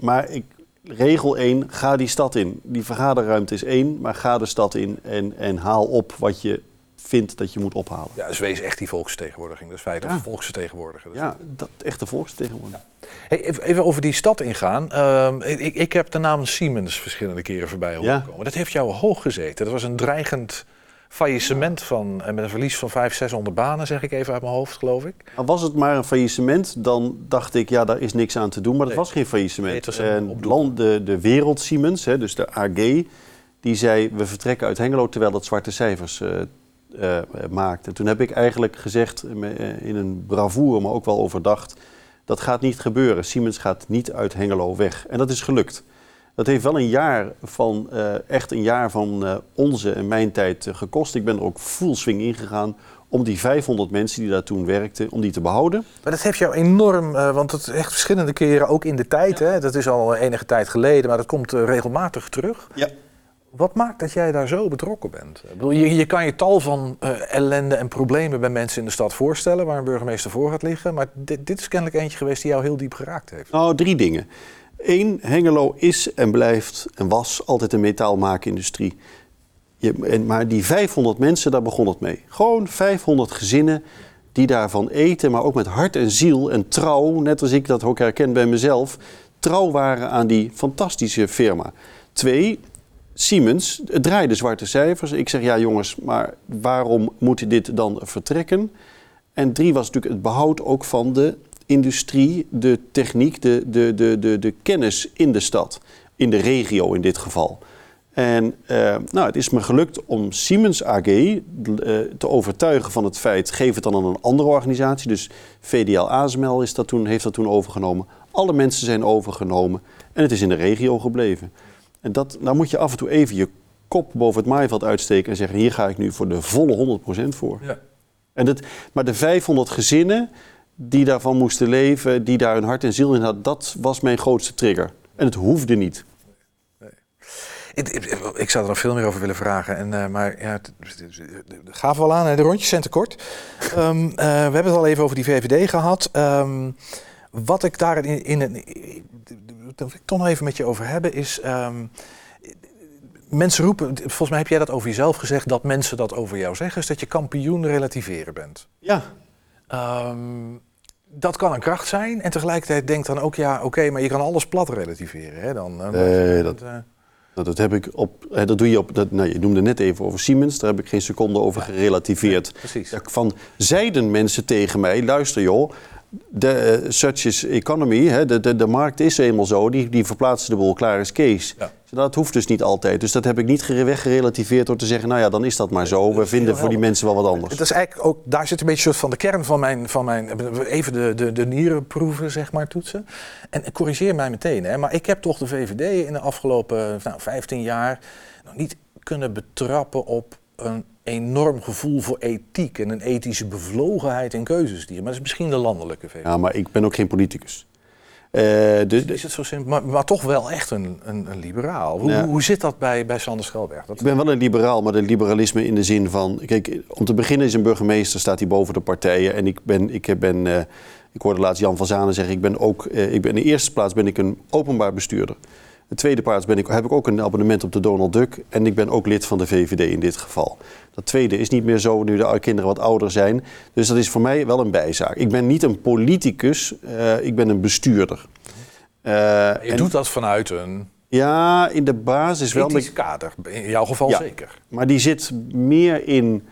maar ik, regel 1, ga die stad in. Die vergaderruimte is één, maar ga de stad in en, en haal op wat je vindt dat je moet ophalen. Ja, dus wees echt die volksvertegenwoordiging. Dat is feit, ja. volksvertegenwoordiger. Ja, dat echte volksvertegenwoordiging. Ja. Hey, even over die stad ingaan. Uh, ik, ik, heb de naam Siemens verschillende keren voorbij horen ja. komen. Dat heeft jou hoog gezeten. Dat was een dreigend faillissement van, en met een verlies van 500, 600 banen, zeg ik even uit mijn hoofd, geloof ik. Was het maar een faillissement, dan dacht ik, ja, daar is niks aan te doen. Maar dat nee. was geen faillissement. Nee, en land, de, de Wereld Siemens, hè, dus de AG, die zei, we vertrekken uit Hengelo, terwijl dat zwarte cijfers uh, uh, maakt. En toen heb ik eigenlijk gezegd, uh, in een bravoure, maar ook wel overdacht, dat gaat niet gebeuren. Siemens gaat niet uit Hengelo weg. En dat is gelukt. Dat heeft wel een jaar van, uh, echt een jaar van uh, onze en mijn tijd gekost. Ik ben er ook full swing ingegaan om die 500 mensen die daar toen werkten, om die te behouden. Maar dat heeft jou enorm, want het echt verschillende keren, ook in de tijd, ja. hè, dat is al enige tijd geleden, maar dat komt regelmatig terug. Ja. Wat maakt dat jij daar zo betrokken bent? Ik bedoel, je, kan je tal van ellende en problemen bij mensen in de stad voorstellen waar een burgemeester voor gaat liggen, maar dit, dit is kennelijk eentje geweest die jou heel diep geraakt heeft. Nou, drie dingen. Eén, Hengelo is en blijft en was altijd een metaalmaakindustrie. Je, en, maar die 500 mensen, daar begon het mee. Gewoon 500 gezinnen die daarvan eten, maar ook met hart en ziel en trouw, net als ik dat ook herken bij mezelf, trouw waren aan die fantastische firma. Twee, Siemens, draaide zwarte cijfers. Ik zeg ja jongens, maar waarom moet dit dan vertrekken? En drie was natuurlijk het behoud ook van de industrie, de techniek, de, de, de, de, de kennis in de stad, in de regio in dit geval. En eh, nou, het is me gelukt om Siemens AG eh, te overtuigen van het feit, geef het dan aan een andere organisatie. Dus VDL ASML is dat toen, heeft dat toen overgenomen. Alle mensen zijn overgenomen en het is in de regio gebleven. En dat, daar moet je af en toe even je kop boven het maaiveld uitsteken en zeggen, hier ga ik nu voor de volle 100% voor. Ja. En dat, maar de 500 gezinnen die daarvan moesten leven, die daar hun hart en ziel in hadden, dat was mijn grootste trigger. En het hoefde niet. Ik, ik, ik zou er nog veel meer over willen vragen. En, eh, maar ja, het, het, het, het gaven we al aan, hè, de rondjes zijn te kort. Ehm, eh, we hebben het al even over die VVD gehad. Ehm, wat ik daar in, in, wil ik toch nog even met je over hebben, is... ehm, mensen roepen, volgens mij heb jij dat over jezelf gezegd, dat mensen dat over jou zeggen, is dat je kampioen relativeren bent. Ja. Ehm, dat kan een kracht zijn en tegelijkertijd denk dan ook, ja, oké, maar je kan alles plat relativeren. Hè? Dan, eh, Nee, dat, eh, nou, dat heb ik op. Dat doe je op. Dat, nou, je noemde net even over Siemens. Daar heb ik geen seconde over gerelativeerd. precies. Van zeiden mensen tegen mij: luister joh. De eh, such is economy, hè, de, de, de markt is eenmaal zo, die, die verplaatsen de boel, klaar is Kees. Dat hoeft dus niet altijd. Dus dat heb ik niet gere- weggerelativeerd door te zeggen, nou ja, dan is dat maar zo. We vinden voor die mensen wel wat anders. Het is eigenlijk ook, daar zit een beetje een soort van de kern van mijn, van mijn even de, de, de nierenproeven, zeg maar, toetsen. En corrigeer mij meteen, hè, maar ik heb toch de VVD in de afgelopen nou, 15 jaar nog niet kunnen betrappen op een enorm gevoel voor ethiek en een ethische bevlogenheid in keuzes die. Maar dat is misschien de landelijke VVD. Ja, maar ik ben ook geen politicus. Eh, dus, Is het zo simpel? Maar, maar toch wel echt een, een, een liberaal. Hoe, Ja. hoe zit dat bij, bij Sander Schelberg? Dat, Ik ben wel een liberaal, maar de liberalisme in de zin van... Kijk, om te beginnen is een burgemeester, staat hij boven de partijen. En ik ben, ik ben eh, ik hoorde laatst Jan van Zanen zeggen... Ik ben ook, eh, ik ben, in de eerste plaats ben ik een openbaar bestuurder. De tweede plaats ben ik, heb ik ook een abonnement op de Donald Duck. En ik ben ook lid van de VVD in dit geval. Dat tweede is niet meer zo nu de kinderen wat ouder zijn. Dus dat is voor mij wel een bijzaak. Ik ben niet een politicus, eh, ik ben een bestuurder. Eh, je en- doet dat vanuit een ja, in de basis wel. ethisch kader. In jouw geval Ja. zeker. Maar die zit meer in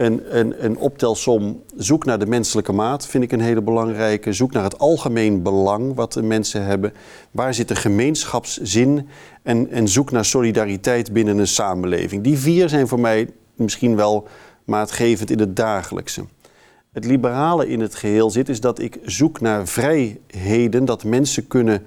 een, een, een optelsom. Zoek naar de menselijke maat, vind ik een hele belangrijke. Zoek naar het algemeen belang wat de mensen hebben. Waar zit de gemeenschapszin? En, en zoek naar solidariteit binnen een samenleving. Die vier zijn voor mij misschien wel maatgevend in het dagelijkse. Het liberale in het geheel zit, is dat ik zoek naar vrijheden, dat mensen kunnen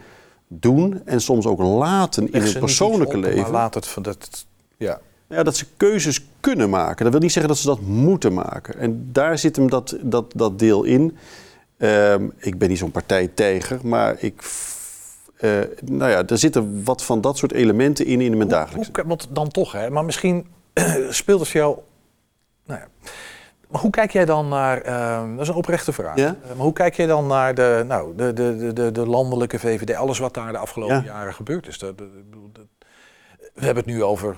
doen en soms ook laten in hun persoonlijke op, leven. Maar laat het van dat. Ja. Ja, dat ze keuzes kunnen maken. Dat wil niet zeggen dat ze dat moeten maken. En daar zit hem dat, dat, dat deel in. Ehm, ik ben niet zo'n partijtijger, maar ik, eh, nou ja, er zitten wat van dat soort elementen in in mijn dagelijks. Hoe, want dan toch, hè? Maar misschien speelt het voor jou. Nou ja. Maar hoe kijk jij dan naar. ehm, dat is een oprechte vraag. Ja? Eh, maar hoe kijk jij dan naar de, nou, de, de, de, de, de landelijke VVD? Alles wat daar de afgelopen Ja. jaren gebeurd is. We hebben het nu over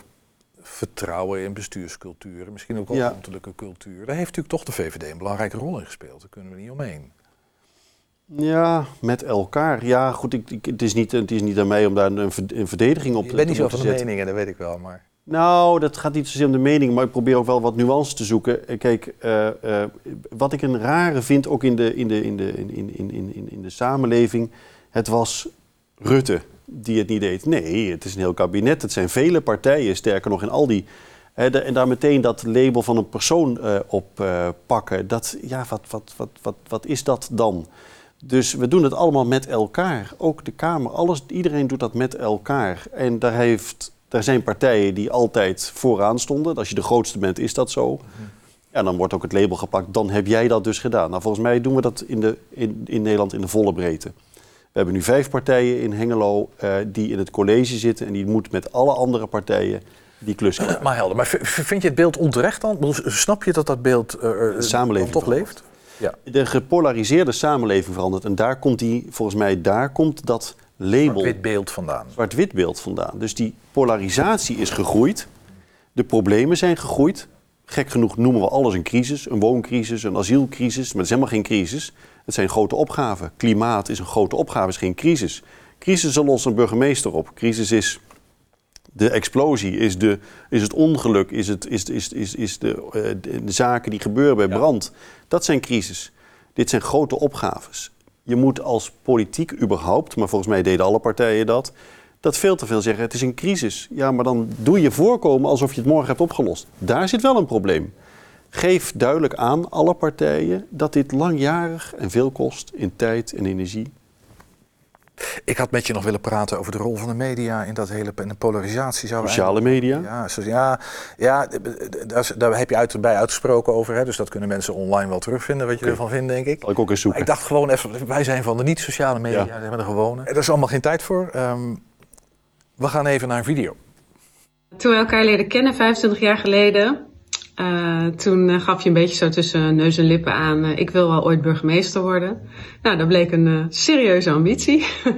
vertrouwen in bestuurscultuur. Misschien ook wel ambtelijke cultuur. Daar heeft natuurlijk toch de VVD een belangrijke rol in gespeeld. Daar kunnen we niet omheen. Ja, met elkaar. Ja, goed, ik, ik- het, is niet, het is niet aan mij om daar een, ver- een verdediging op Je te bent niet zo van de zetten. meningen, dat weet ik wel. Maar... Nou, dat gaat niet zozeer om de mening, maar ik probeer ook wel wat nuance te zoeken. Eh, Kijk, eh, eh, wat ik een rare vind, ook in de, in, de, in, de, in, in, in, in, in de samenleving, het was Rutte die het niet deed. Nee, het is een heel kabinet, het zijn vele partijen, sterker nog in al die... hè, de- en daar meteen dat label van een persoon eh, op eh, pakken, dat, ja, wat, wat, wat, wat, wat is dat dan? Dus we doen het allemaal met elkaar. Ook de Kamer, alles, iedereen doet dat met elkaar. En daar, heeft, daar zijn partijen die altijd vooraan stonden. Als je de grootste bent, is dat zo. Ja, dan wordt ook het label gepakt, dan heb jij dat dus gedaan. Nou, volgens mij doen we dat in, de, in, in Nederland in de volle breedte. We hebben nu vijf partijen in Hengelo eh, die in het college zitten... en die moeten met alle andere partijen die klus krijgen. Maar helder. Maar vind je het beeld onterecht dan? Snap je dat dat beeld eh, De samenleving toch leeft? Ja. De gepolariseerde samenleving verandert. En daar komt die, volgens mij, daar komt dat label... Wit beeld vandaan. zwart-wit beeld vandaan. Dus die polarisatie is gegroeid. De problemen zijn gegroeid. Gek genoeg noemen we alles een crisis. Een wooncrisis, een asielcrisis. Maar het is helemaal geen crisis. Het zijn grote opgaven. Klimaat is een grote opgave, is geen crisis. Crisis lost een burgemeester op. Crisis is de explosie, is, de, is het ongeluk, is, het, is, is, is, is de, eh, de, de zaken die gebeuren bij brand. Dat zijn crisis. Dit zijn grote opgaves. Je moet als politiek überhaupt, maar volgens mij deden alle partijen dat, dat veel te veel zeggen: het is een crisis. Ja, maar dan doe je voorkomen alsof je het morgen hebt opgelost. Daar zit wel een probleem. Geef duidelijk aan, alle partijen, dat dit langjarig en veel kost in tijd en energie. Ik had met je nog willen praten over de rol van de media in dat hele in de polarisatie. Zou Sociale media? Ja, so- ja, ja daar, daar heb je uit, bij uitgesproken over. Hè, dus dat kunnen mensen online wel terugvinden, wat je ervan vindt, denk ik. Zal ik ook eens zoeken. Maar ik dacht gewoon even, wij zijn van de niet-sociale media, Ja. we hebben er gewone. Er is allemaal geen tijd voor. Ehm, we gaan even naar een video. Toen we elkaar leren kennen, 25 jaar geleden, eh, toen eh, gaf je een beetje zo tussen neus en lippen aan, eh, ik wil wel ooit burgemeester worden. Nou, dat bleek een eh, serieuze ambitie.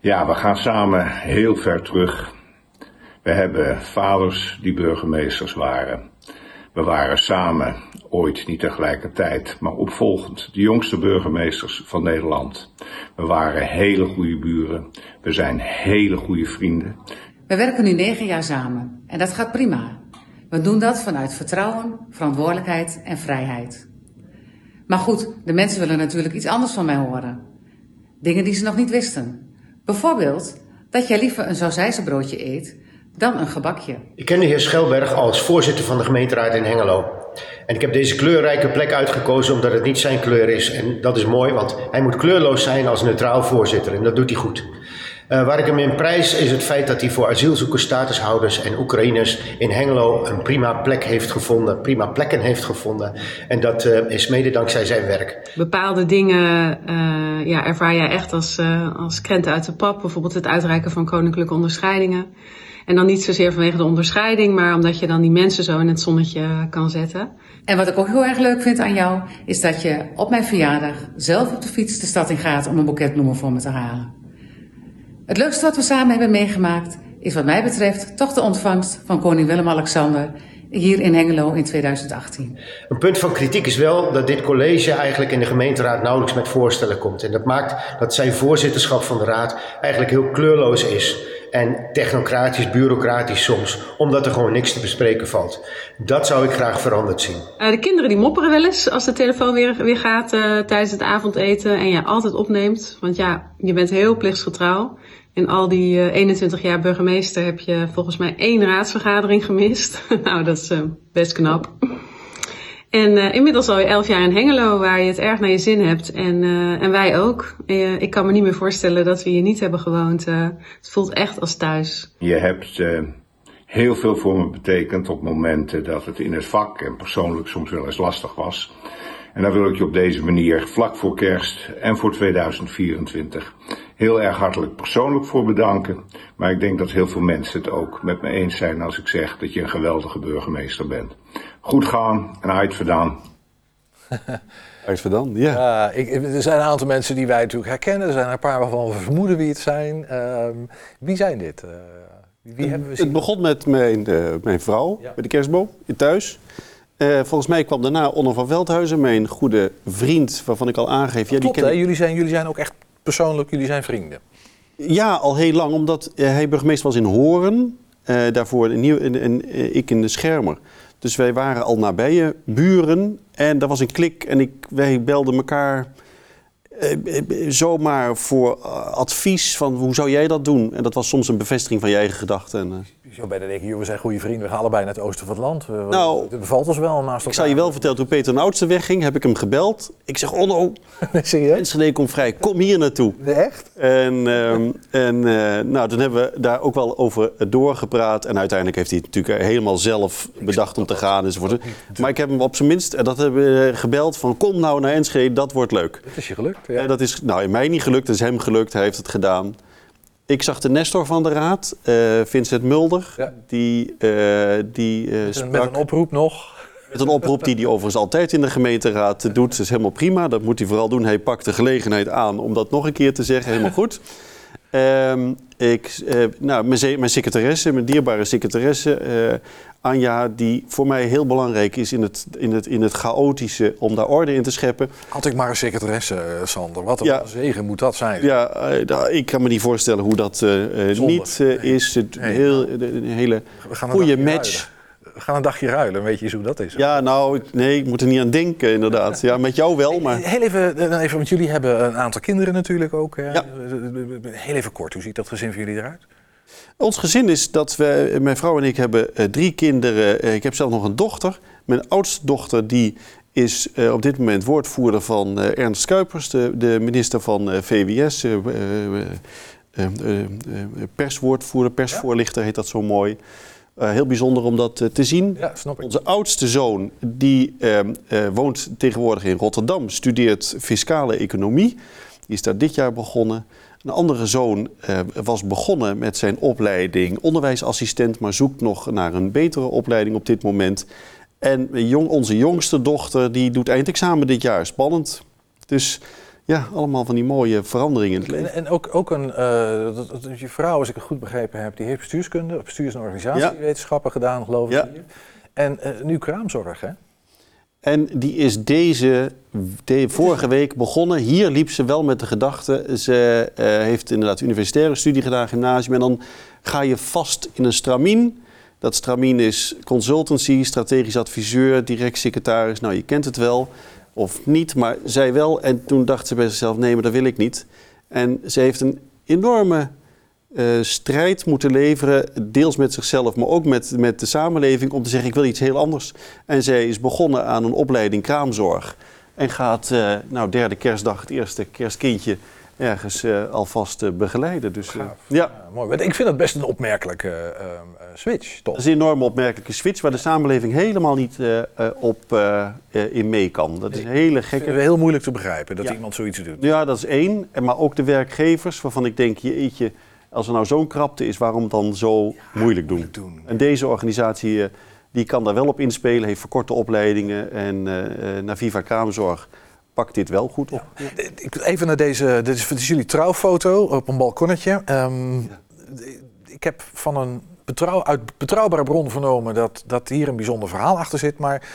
Ja, we gaan samen heel ver terug. We hebben vaders die burgemeesters waren. We waren samen, ooit niet tegelijkertijd, maar opvolgend, de jongste burgemeesters van Nederland. We waren hele goede buren. We zijn hele goede vrienden. We werken nu negen jaar samen en dat gaat prima. We doen dat vanuit vertrouwen, verantwoordelijkheid en vrijheid. Maar goed, de mensen willen natuurlijk iets anders van mij horen. Dingen die ze nog niet wisten. Bijvoorbeeld dat jij liever een sausijzenbroodje eet dan een gebakje. Ik ken de heer Schelberg als voorzitter van de gemeenteraad in Hengelo. En ik heb deze kleurrijke plek uitgekozen omdat het niet zijn kleur is. En dat is mooi, want hij moet kleurloos zijn als neutraal voorzitter. En dat doet hij goed. Eh, waar ik hem in prijs is het feit dat hij voor asielzoekers, statushouders en Oekraïners in Hengelo een prima plek heeft gevonden, prima plekken heeft gevonden. En dat eh, is mede dankzij zijn werk. Bepaalde dingen eh, ja, ervaar jij echt als, eh, als krenten uit de pap. Bijvoorbeeld het uitreiken van koninklijke onderscheidingen. En dan niet zozeer vanwege de onderscheiding, maar omdat je dan die mensen zo in het zonnetje kan zetten. En wat ik ook heel erg leuk vind aan jou, is dat je op mijn verjaardag zelf op de fiets de stad in gaat om een boeket bloemen voor me te halen. Het leukste wat we samen hebben meegemaakt is wat mij betreft toch de ontvangst van koning Willem-Alexander hier in Hengelo in 2018. Een punt van kritiek is wel dat dit college eigenlijk in de gemeenteraad nauwelijks met voorstellen komt. En dat maakt dat zijn voorzitterschap van de raad eigenlijk heel kleurloos is. En technocratisch, bureaucratisch soms, omdat er gewoon niks te bespreken valt. Dat zou ik graag veranderd zien. Eh, de kinderen die mopperen wel eens als de telefoon weer, weer gaat eh, tijdens het avondeten en je altijd opneemt. Want ja, je bent heel plichtsgetrouw. In al die eh, 21 jaar burgemeester heb je volgens mij één raadsvergadering gemist. nou, dat is eh, best knap. En eh, inmiddels al 11 jaar in Hengelo, waar je het erg naar je zin hebt. En, eh, en wij ook. Eh, ik kan me niet meer voorstellen dat we hier niet hebben gewoond. Eh, het voelt echt als thuis. Je hebt eh, heel veel voor me betekend op momenten dat het in het vak en persoonlijk soms wel eens lastig was. En daar wil ik je op deze manier, vlak voor kerst en voor 2024, heel erg hartelijk persoonlijk voor bedanken. Maar ik denk dat heel veel mensen het ook met me eens zijn als ik zeg dat je een geweldige burgemeester bent. Goed gaan en uitverdaan. Uitverdaan, ja. Ja, ik, er zijn een aantal mensen die wij natuurlijk herkennen. Er zijn een paar waarvan we vermoeden wie het zijn. Ehm, wie zijn dit? Eh, wie hebben we Het begon met mijn, eh, mijn vrouw bij de kerstboom in thuis. Eh, volgens mij kwam daarna Onno van Veldhuizen, mijn goede vriend, waarvan ik al aangeef. Ja, Klopt, ken hè? ik- Jullie, zijn, jullie zijn ook echt persoonlijk, jullie zijn vrienden. Ja, al heel lang, omdat eh, hij burgemeester was in Horen. eh, daarvoor in Nieuw, en, eh, ik in de Schermer. Dus wij waren al nabije buren. En er was een klik en ik, wij belden elkaar zomaar voor advies van hoe zou jij dat doen? En dat was soms een bevestiging van je eigen gedachten. Eh, Zo bij de denk ik, joh, we zijn goede vrienden. We gaan allebei naar het oosten van het land. We- Nou, het bevalt ons wel naast Ik zal je wel vertellen, toen Peter Oudste wegging, heb ik hem gebeld. Ik zeg, Onno, Enschede komt vrij, kom hier naartoe. Echt? En, ehm, en eh, nou, toen hebben we daar ook wel over doorgepraat. En uiteindelijk heeft hij het natuurlijk helemaal zelf bedacht om te gaan enzovoort. Maar ik heb hem op zijn minst, en dat hebben we gebeld, van kom nou naar Enschede, dat wordt leuk. Het is je gelukt. En dat is nou, in mij niet gelukt, het is hem gelukt, hij heeft het gedaan. Ik zag de Nestor van de Raad, eh, Vincent Mulder, die, eh die eh, Met een- sprak... Met een oproep nog. Met een oproep die hij overigens altijd in de gemeenteraad doet. Dat is helemaal prima. Dat moet hij vooral doen. Hij pakt de gelegenheid aan om dat nog een keer te zeggen. Helemaal goed. Ehm, ik, nou, mijn, mijn secretaresse, mijn dierbare secretaresse, Anja, die voor mij heel belangrijk is in het, in, het, in het chaotische, om daar orde in te scheppen. Had ik maar een secretaresse, eh, Sander. Wat een Ja. zegen moet dat zijn. Ja, eh, nou, ik kan me niet voorstellen hoe dat eh, niet is. Het heel, de- een hele goede match. ruilen. We gaan een dagje ruilen, weet je eens hoe dat is. Ja, nou, ik- nee, ik moet er niet aan denken, inderdaad. Ja, met jou wel, maar... Heel even, even, want jullie hebben een aantal kinderen natuurlijk ook. hè? Heel even kort, hoe ziet dat gezin voor jullie eruit? Ons gezin is dat we, mijn vrouw en ik hebben eh, drie kinderen. Eh, ik heb zelf nog een dochter. Mijn oudste dochter die is eh, op dit moment woordvoerder van Ernst Kuipers, de, de minister van VWS. perswoordvoerder, persvoorlichter heet dat zo mooi. Heel bijzonder om dat te zien. Ja, snap ik. Onze oudste zoon die ehm, eh, woont tegenwoordig in Rotterdam, studeert fiscale economie. Die is daar dit jaar begonnen. Een andere zoon eh, was begonnen met zijn opleiding onderwijsassistent, maar zoekt nog naar een betere opleiding op dit moment. En jong, onze jongste dochter die doet eindexamen dit jaar. Spannend. Dus ja, allemaal van die mooie veranderingen in het leven. En, en ook, ook een, eh, dat, dat- je vrouw, als ik het goed begrepen heb, die heeft bestuurskunde, bestuurs- en organisatiewetenschappen gedaan, geloof ik. Ja. hier. En eh, nu kraamzorg, hè? En die is deze, de, vorige week begonnen. Hier liep ze wel met de gedachte. Ze eh, heeft inderdaad universitaire studie gedaan, gymnasium. En dan ga je vast in een stramien. Dat stramien is consultancy, strategisch adviseur, direct secretaris. Nou, je kent het wel. Of niet, maar zij wel. En toen dacht ze bij zichzelf, nee, maar dat wil ik niet. En ze heeft een enorme eh, strijd moeten leveren, deels met zichzelf, maar ook met, met de samenleving, om te zeggen: ik wil iets heel anders. En zij is begonnen aan een opleiding kraamzorg. En gaat, eh, nou, derde kerstdag, het eerste kerstkindje, ergens eh, alvast begeleiden. Dus, ja. Ja, mooi. Ik vind dat best een opmerkelijke switch, toch? Dat is een enorme opmerkelijke switch waar de samenleving helemaal niet op in mee kan. Dat is een hele gekke. het heel moeilijk te begrijpen dat Ja. iemand zoiets doet. Ja, dat is één. En Maar ook de werkgevers, waarvan ik denk, jeetje, als er nou zo'n krapte is, waarom dan zo moeilijk doen? En deze organisatie, eh, die kan daar wel op inspelen, heeft verkorte opleidingen. En eh, eh, Naviva Kraamzorg pakt dit wel goed op. Even naar deze, dit is, dit is jullie trouwfoto op een balkonnetje. Ehm, Ik heb van een betrouw, uit betrouwbare bron vernomen dat, dat hier een bijzonder verhaal achter zit. Maar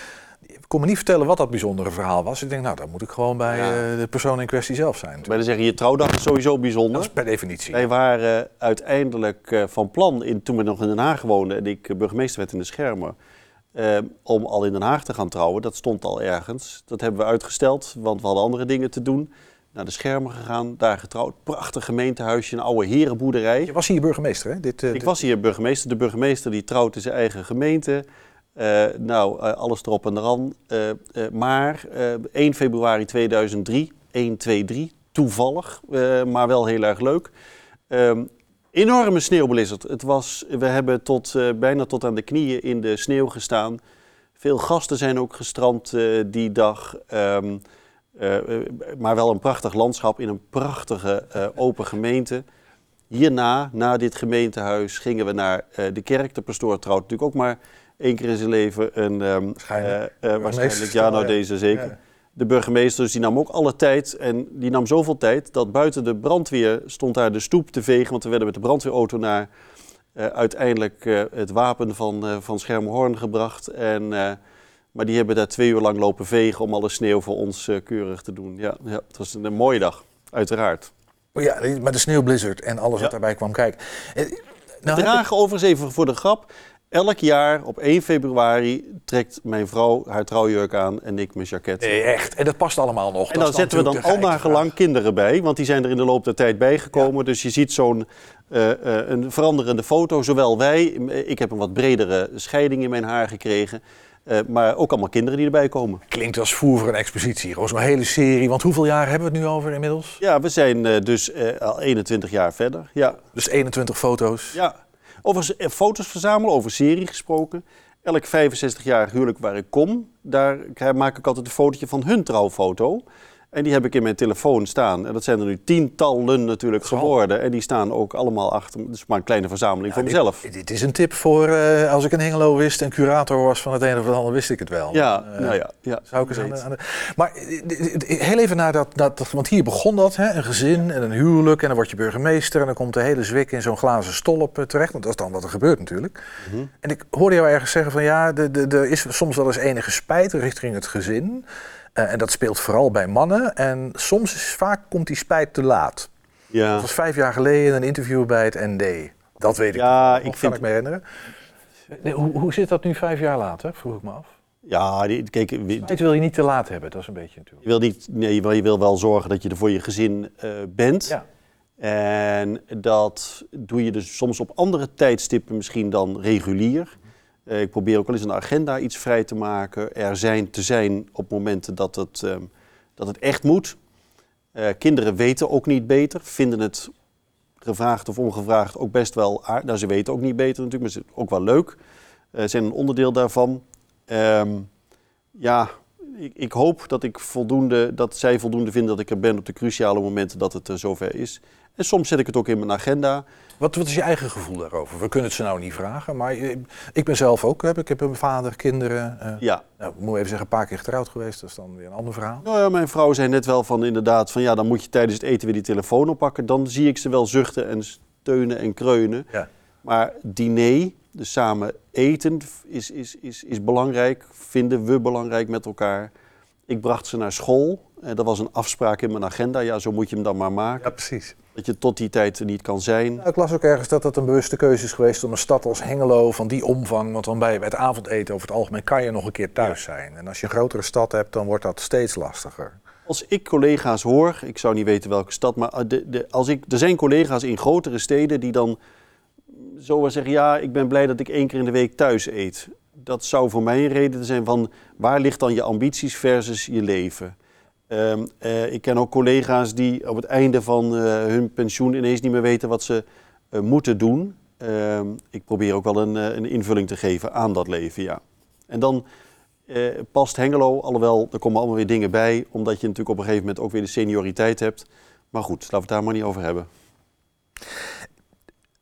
kon me niet vertellen wat dat bijzondere verhaal was. Ik denk, nou, dan moet ik gewoon bij Ja. eh, de persoon in kwestie zelf zijn. Wij zeggen, je trouwdag is sowieso bijzonder. Dat is per definitie. Wij waren uiteindelijk eh, van plan, in, toen we nog in Den Haag woonden en ik eh, burgemeester werd in de Schermer, eh, om al in Den Haag te gaan trouwen. Dat stond al ergens. Dat hebben we uitgesteld, want we hadden andere dingen te doen. Naar de Schermer gegaan, daar getrouwd. Prachtig gemeentehuisje, een oude herenboerderij. Je was hier burgemeester, hè? Dit, eh, Ik dit- was hier burgemeester. De burgemeester die trouwt in zijn eigen gemeente. Eh, nou, eh, alles erop en eraan. Eh, maar eh, 1 februari 2003, 1, 2, 3, toevallig, maar wel heel erg leuk. Ehm, enorme sneeuwblizzard. Het was, we hebben tot, bijna tot aan de knieën in de sneeuw gestaan. Veel gasten zijn ook gestrand die dag. Ehm, eh, eh, maar wel een prachtig landschap in een prachtige open gemeente. Hierna, na dit gemeentehuis, gingen we naar de kerk. De pastoor trouwt natuurlijk ook maar één keer in zijn leven. Een, ehm, Waarschijnlijk. eh, eh, waarschijnlijk, ja, nou deze zeker. Ja. De burgemeester, dus die nam ook alle tijd. En die nam zoveel tijd dat buiten de brandweer stond daar de stoep te vegen. Want we werden met de brandweerauto naar eh, uiteindelijk het wapen van, van Schermerhorn gebracht. En, maar die hebben daar twee uur lang lopen vegen om alle sneeuw voor ons keurig te doen. Ja, ja, het was een, een mooie dag, uiteraard. Oh ja, maar de sneeuwblizzard en alles wat daarbij kwam kijken. Nou, dragen overigens even voor de grap. Elk jaar op 1 februari trekt mijn vrouw haar trouwjurk aan en ik mijn jacket. Nee, echt. En dat past allemaal nog. En dan zetten we dan al de nagelang kinderen bij, want die zijn er in de loop der tijd bijgekomen. Dus je ziet zo'n eh, eh, een veranderende foto. Zowel wij, ik heb een wat bredere scheiding in mijn haar gekregen, eh, maar ook allemaal kinderen die erbij komen. Klinkt als voer voor een expositie. Gewoon zo'n hele serie. Want hoeveel jaar hebben we het nu over inmiddels? Ja, we zijn eh, dus eh, al 21 jaar verder. Ja. Dus 21 foto's. Ja. Over eh, foto's verzamelen, over serie gesproken. Elk 65-jarig huwelijk waar ik kom, daar maak ik altijd een fotootje van hun trouwfoto. En die heb ik in mijn telefoon staan. En dat zijn er nu tientallen natuurlijk geworden. En die staan ook allemaal achter. Dus maar een kleine verzameling voor mezelf. Dit, dit is een tip voor eh, als ik in Hengelo wist en curator was van het een of het ander, wist ik het wel. Ja, Eh, nou ja. ja Zou ik eens aan de, weet. aan de- Maar eh, heel even naar dat, dat, want hier begon dat, hè, een gezin en een huwelijk en dan word je burgemeester en dan komt de hele zwik in zo'n glazen stolp terecht, want dat is dan wat er gebeurt natuurlijk. Mhm. En ik hoorde jou ergens zeggen van ja, er is soms wel eens enige spijt richting het gezin. Eh, en dat speelt vooral bij mannen. En soms is vaak komt die spijt te laat. Ja. Dat was vijf jaar geleden een interview bij het ND. Dat weet ik Ja, nog, ik kan vind- ik me herinneren. Nee, Hoe, hoe zit dat nu vijf jaar later, vroeg ik me af. Ja, die, kijk, Spijt wil je niet te laat hebben, dat is een beetje natuurlijk. Je wil, niet, nee, je wil, je wil wel zorgen dat je er voor je gezin eh, bent. Ja. En dat doe je dus soms op andere tijdstippen misschien dan regulier. Eh, ik probeer ook wel eens een agenda iets vrij te maken. Er zijn te zijn op momenten dat het, ehm, dat het echt moet. Eh, kinderen weten ook niet beter, vinden het gevraagd of ongevraagd ook best wel aardig. Nou, ze weten ook niet beter natuurlijk, maar het is ook wel leuk. Eh, zijn een onderdeel daarvan. Ehm, ja, ik, hoop dat, ik voldoende, dat zij voldoende vinden dat ik er ben op de cruciale momenten dat het er zover is. En soms zet ik het ook in mijn agenda. Wat, wat is je eigen gevoel daarover? We kunnen het ze nou niet vragen, maar ik ben zelf ook, heb, ik heb een vader, kinderen. eh, Ja. Nou, moet even zeggen, een paar keer getrouwd geweest, dat is dan weer een ander verhaal. Nou ja, mijn vrouw zei net wel van inderdaad van ja, dan moet je tijdens het eten weer die telefoon oppakken. Dan zie ik ze wel zuchten en steunen en kreunen. Ja. Maar diner, dus samen eten, is, is, is, is belangrijk. Vinden we belangrijk met elkaar. Ik bracht ze naar school. En dat was een afspraak in mijn agenda. Ja, zo moet je hem dan maar maken. Ja, precies. Dat je tot die tijd er niet kan zijn. Nou, ik las ook ergens dat dat een bewuste keuze is geweest om een stad als Hengelo van die omvang, want dan bij, bij het avondeten over het algemeen kan je nog een keer thuis zijn. En als je een grotere stad hebt, dan wordt dat steeds lastiger. Als ik collega's hoor, ik zou niet weten welke stad, maar eh, de, de, als ik, er zijn collega's in grotere steden die dan zo wel zeggen, ja, ik ben blij dat ik één keer in de week thuis eet. Dat zou voor mij een reden zijn van waar ligt dan je ambities versus je leven. Ehm, eh, ik ken ook collega's die op het einde van eh, hun pensioen ineens niet meer weten wat ze eh, moeten doen. Ehm, ik probeer ook wel een, een invulling te geven aan dat leven, ja. En dan past Hengelo, alhoewel er komen allemaal weer dingen bij, omdat je natuurlijk op een gegeven moment ook weer de senioriteit hebt. Maar goed, laten we het daar maar niet over hebben.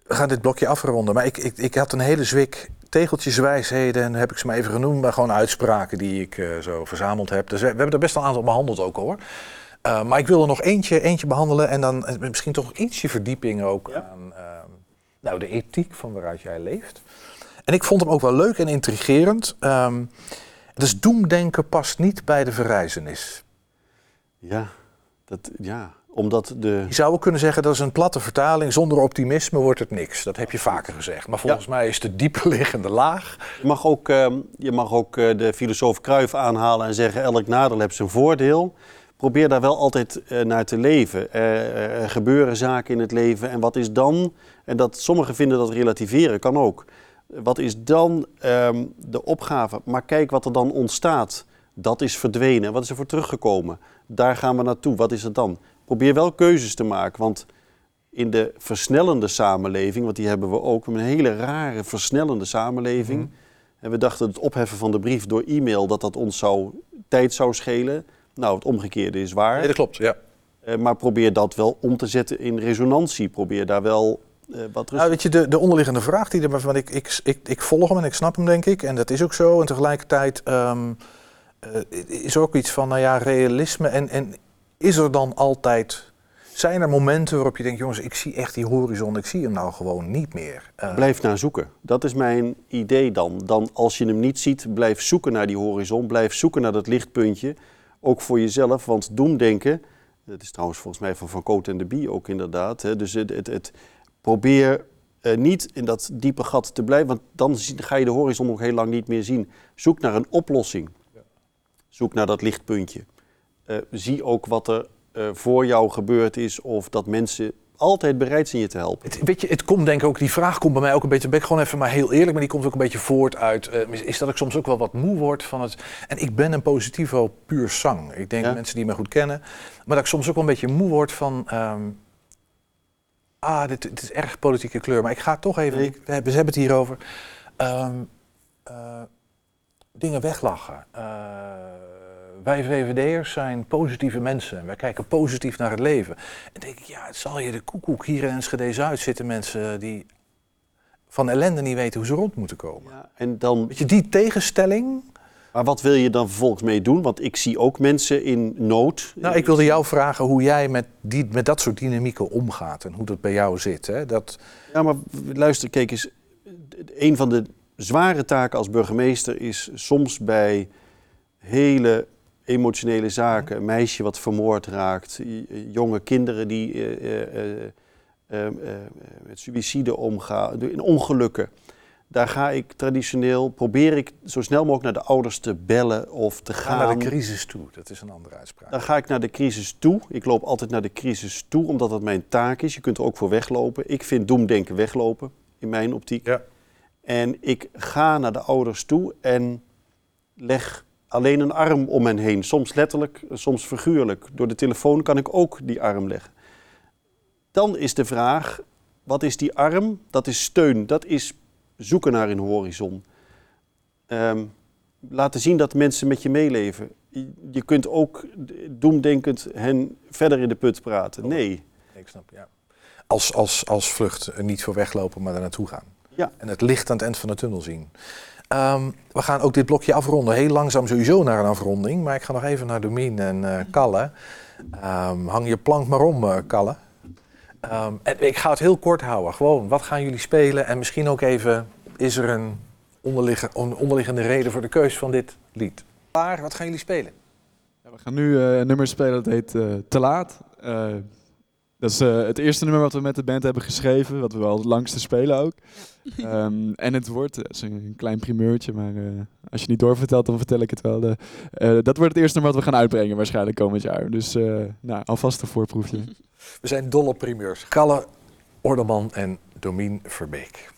We gaan dit blokje afronden, maar ik, ik, ik had een hele zwik tegeltjeswijsheden en heb ik ze maar even genoemd, maar gewoon uitspraken die ik eh, zo verzameld heb. Dus we, we hebben er best wel een aantal behandeld ook hoor. Eh, maar ik wil er nog eentje, eentje behandelen en dan eh, misschien toch ietsje verdieping ook aan ehm, nou, de ethiek van waaruit jij leeft. En ik vond hem ook wel leuk en intrigerend. Ehm dus doemdenken past niet bij de verrijzenis. Ja, dat, ja omdat de... Je zou ook kunnen zeggen dat is een platte vertaling. Zonder optimisme wordt het niks. Dat heb je vaker gezegd. Maar volgens mij is de dieperliggende laag. Je mag ook, ehm, je mag ook eh, de filosoof Cruyff aanhalen en zeggen elk nadeel heeft zijn voordeel. Probeer daar wel altijd eh, naar te leven. Er, er- er gebeuren zaken in het leven en wat is dan, en dat sommigen vinden dat relativeren, kan ook. Wat is dan ehm, de opgave? Maar kijk wat er dan ontstaat. Dat is verdwenen. Wat is er voor teruggekomen? Daar gaan we naartoe. Wat is het dan? Probeer wel keuzes te maken, want in de versnellende samenleving, want die hebben we ook, we hebben een hele rare versnellende samenleving. En we dachten het opheffen van de brief door e-mail, dat dat ons zou, tijd zou schelen. Nou, het omgekeerde is waar. Nee, dat klopt, ja. Eh, maar probeer dat wel om te zetten in resonantie. Probeer daar wel eh, wat rustig... Nou, weet je, de, de onderliggende vraag die er, ik, ik, ik, ik volg hem en ik snap hem, denk ik. En dat is ook zo. En tegelijkertijd ehm, eh, is er ook iets van, nou ja, realisme. En, en is er dan altijd. Zijn er momenten waarop je denkt, jongens, ik zie echt die horizon, ik zie hem nou gewoon niet meer. Eh, Blijf naar zoeken. Dat is mijn idee dan. Dan als je hem niet ziet, blijf zoeken naar die horizon. Blijf zoeken naar dat lichtpuntje. Ook voor jezelf. Want doemdenken, dat is trouwens volgens mij van Van Cote en de Bie ook inderdaad. Hè. Dus het, het, het probeer eh, niet in dat diepe gat te blijven. Want dan ga je de horizon nog heel lang niet meer zien. Zoek naar een oplossing. Zoek naar dat lichtpuntje. Eh, zie ook wat er eh, voor jou gebeurd is. Of dat mensen altijd bereid zijn je te helpen. Het, weet je, het komt denk ik ook, die vraag komt bij mij ook een beetje, ben ik gewoon even maar heel eerlijk, maar die komt ook een beetje voort uit, eh, is- dat ik soms ook wel wat moe word van het, en ik ben een positivo puur sang. Ik denk mensen die me goed kennen, maar dat ik soms ook wel een beetje moe word van, ehm, ah, dit, dit is erg politieke kleur, maar ik ga toch even, ik- we, hebben, het hierover, Ehm, eh, dingen weglachen. Eh, wij VVD'ers zijn positieve mensen. Wij kijken positief naar het leven. En denk ik, ja, het zal je de koekoek. Hier in Enschede-Zuid zitten mensen die van ellende niet weten hoe ze rond moeten komen. En dan... Weet je, die tegenstelling... Maar wat wil je dan vervolgens mee doen? Want ik zie ook mensen in nood. Nou, ik wilde jou vragen hoe jij met, die, met dat soort dynamieken omgaat en hoe dat bij jou zit. Hè? Dat... Ja, maar luister, kijk eens. Een van de zware taken als burgemeester is soms bij hele emotionele zaken, een meisje wat vermoord raakt, jonge kinderen die uh, uh, uh, met suïcide omgaan, in ongelukken. Daar ga ik traditioneel, probeer ik zo snel mogelijk naar de ouders te bellen of te gaan. naar de crisis toe, dat is een andere uitspraak. Dan ga ik naar de crisis toe. Ik loop altijd naar de crisis toe, omdat dat mijn taak is. Je kunt er ook voor weglopen. Ik vind doemdenken weglopen, in mijn optiek. Ja. En ik ga naar de ouders toe en leg alleen een arm om hen heen. Soms letterlijk, soms figuurlijk. Door de telefoon kan ik ook die arm leggen. Dan is de vraag, wat is die arm? Dat is steun, dat is zoeken naar een horizon. Um, laten zien dat mensen met je meeleven. Je kunt ook doemdenkend hen verder in de put praten. Nee. Ik snap, ja. Als, als, als vlucht niet voor weglopen, maar daar naartoe gaan. Ja. En het licht aan het eind van de tunnel zien. Um, we gaan ook dit blokje afronden. Heel langzaam sowieso naar een afronding. Maar ik ga nog even naar Domien en uh, Kalle. Um, hang je plank maar om, uh, Kalle. Um, en ik ga het heel kort houden. Gewoon, wat gaan jullie spelen? En misschien ook even, is er een onderliggende reden voor de keus van dit lied? Klaar, wat gaan jullie spelen? Ja, we gaan nu uh, een nummer spelen dat heet Te Laat. Dat is het eerste nummer wat we met de band hebben geschreven, wat we wel het langste spelen ook. Um, en het wordt, het is een klein primeurtje, maar als je niet doorvertelt, dan vertel ik het wel. De, dat wordt het eerste nummer wat we gaan uitbrengen waarschijnlijk komend jaar. Dus nou, alvast een voorproefje. We zijn dol op primeurs. Kalle Orderman en Domien Verbeek.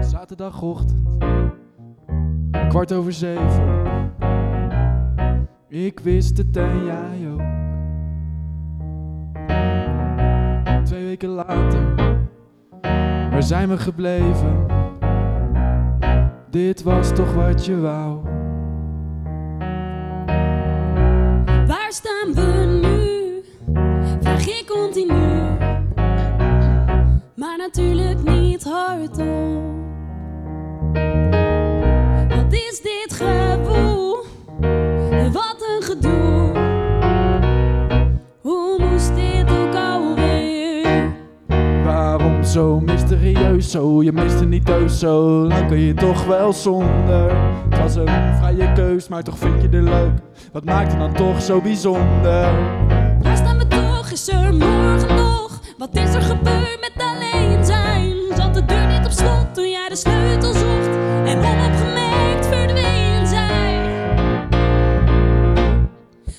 Zaterdagochtend, kwart over zeven. Ik wist het en jij ook. Twee weken later, waar zijn we gebleven? Dit was toch wat je wou. Waar staan we nu? Vraag ik continu. Maar natuurlijk niet hardop. Zo mysterieus zo? Je miste niet thuis zo. Dan kun je toch wel zonder. Het was een vrije keus, maar toch vind je het leuk. Wat maakt het dan toch zo bijzonder? Waar staan we toch? Is er morgen nog? Wat is er gebeurd met alleen zijn? Zat de deur niet op slot toen jij de sleutel zocht? En onopgemerkt verdween zij.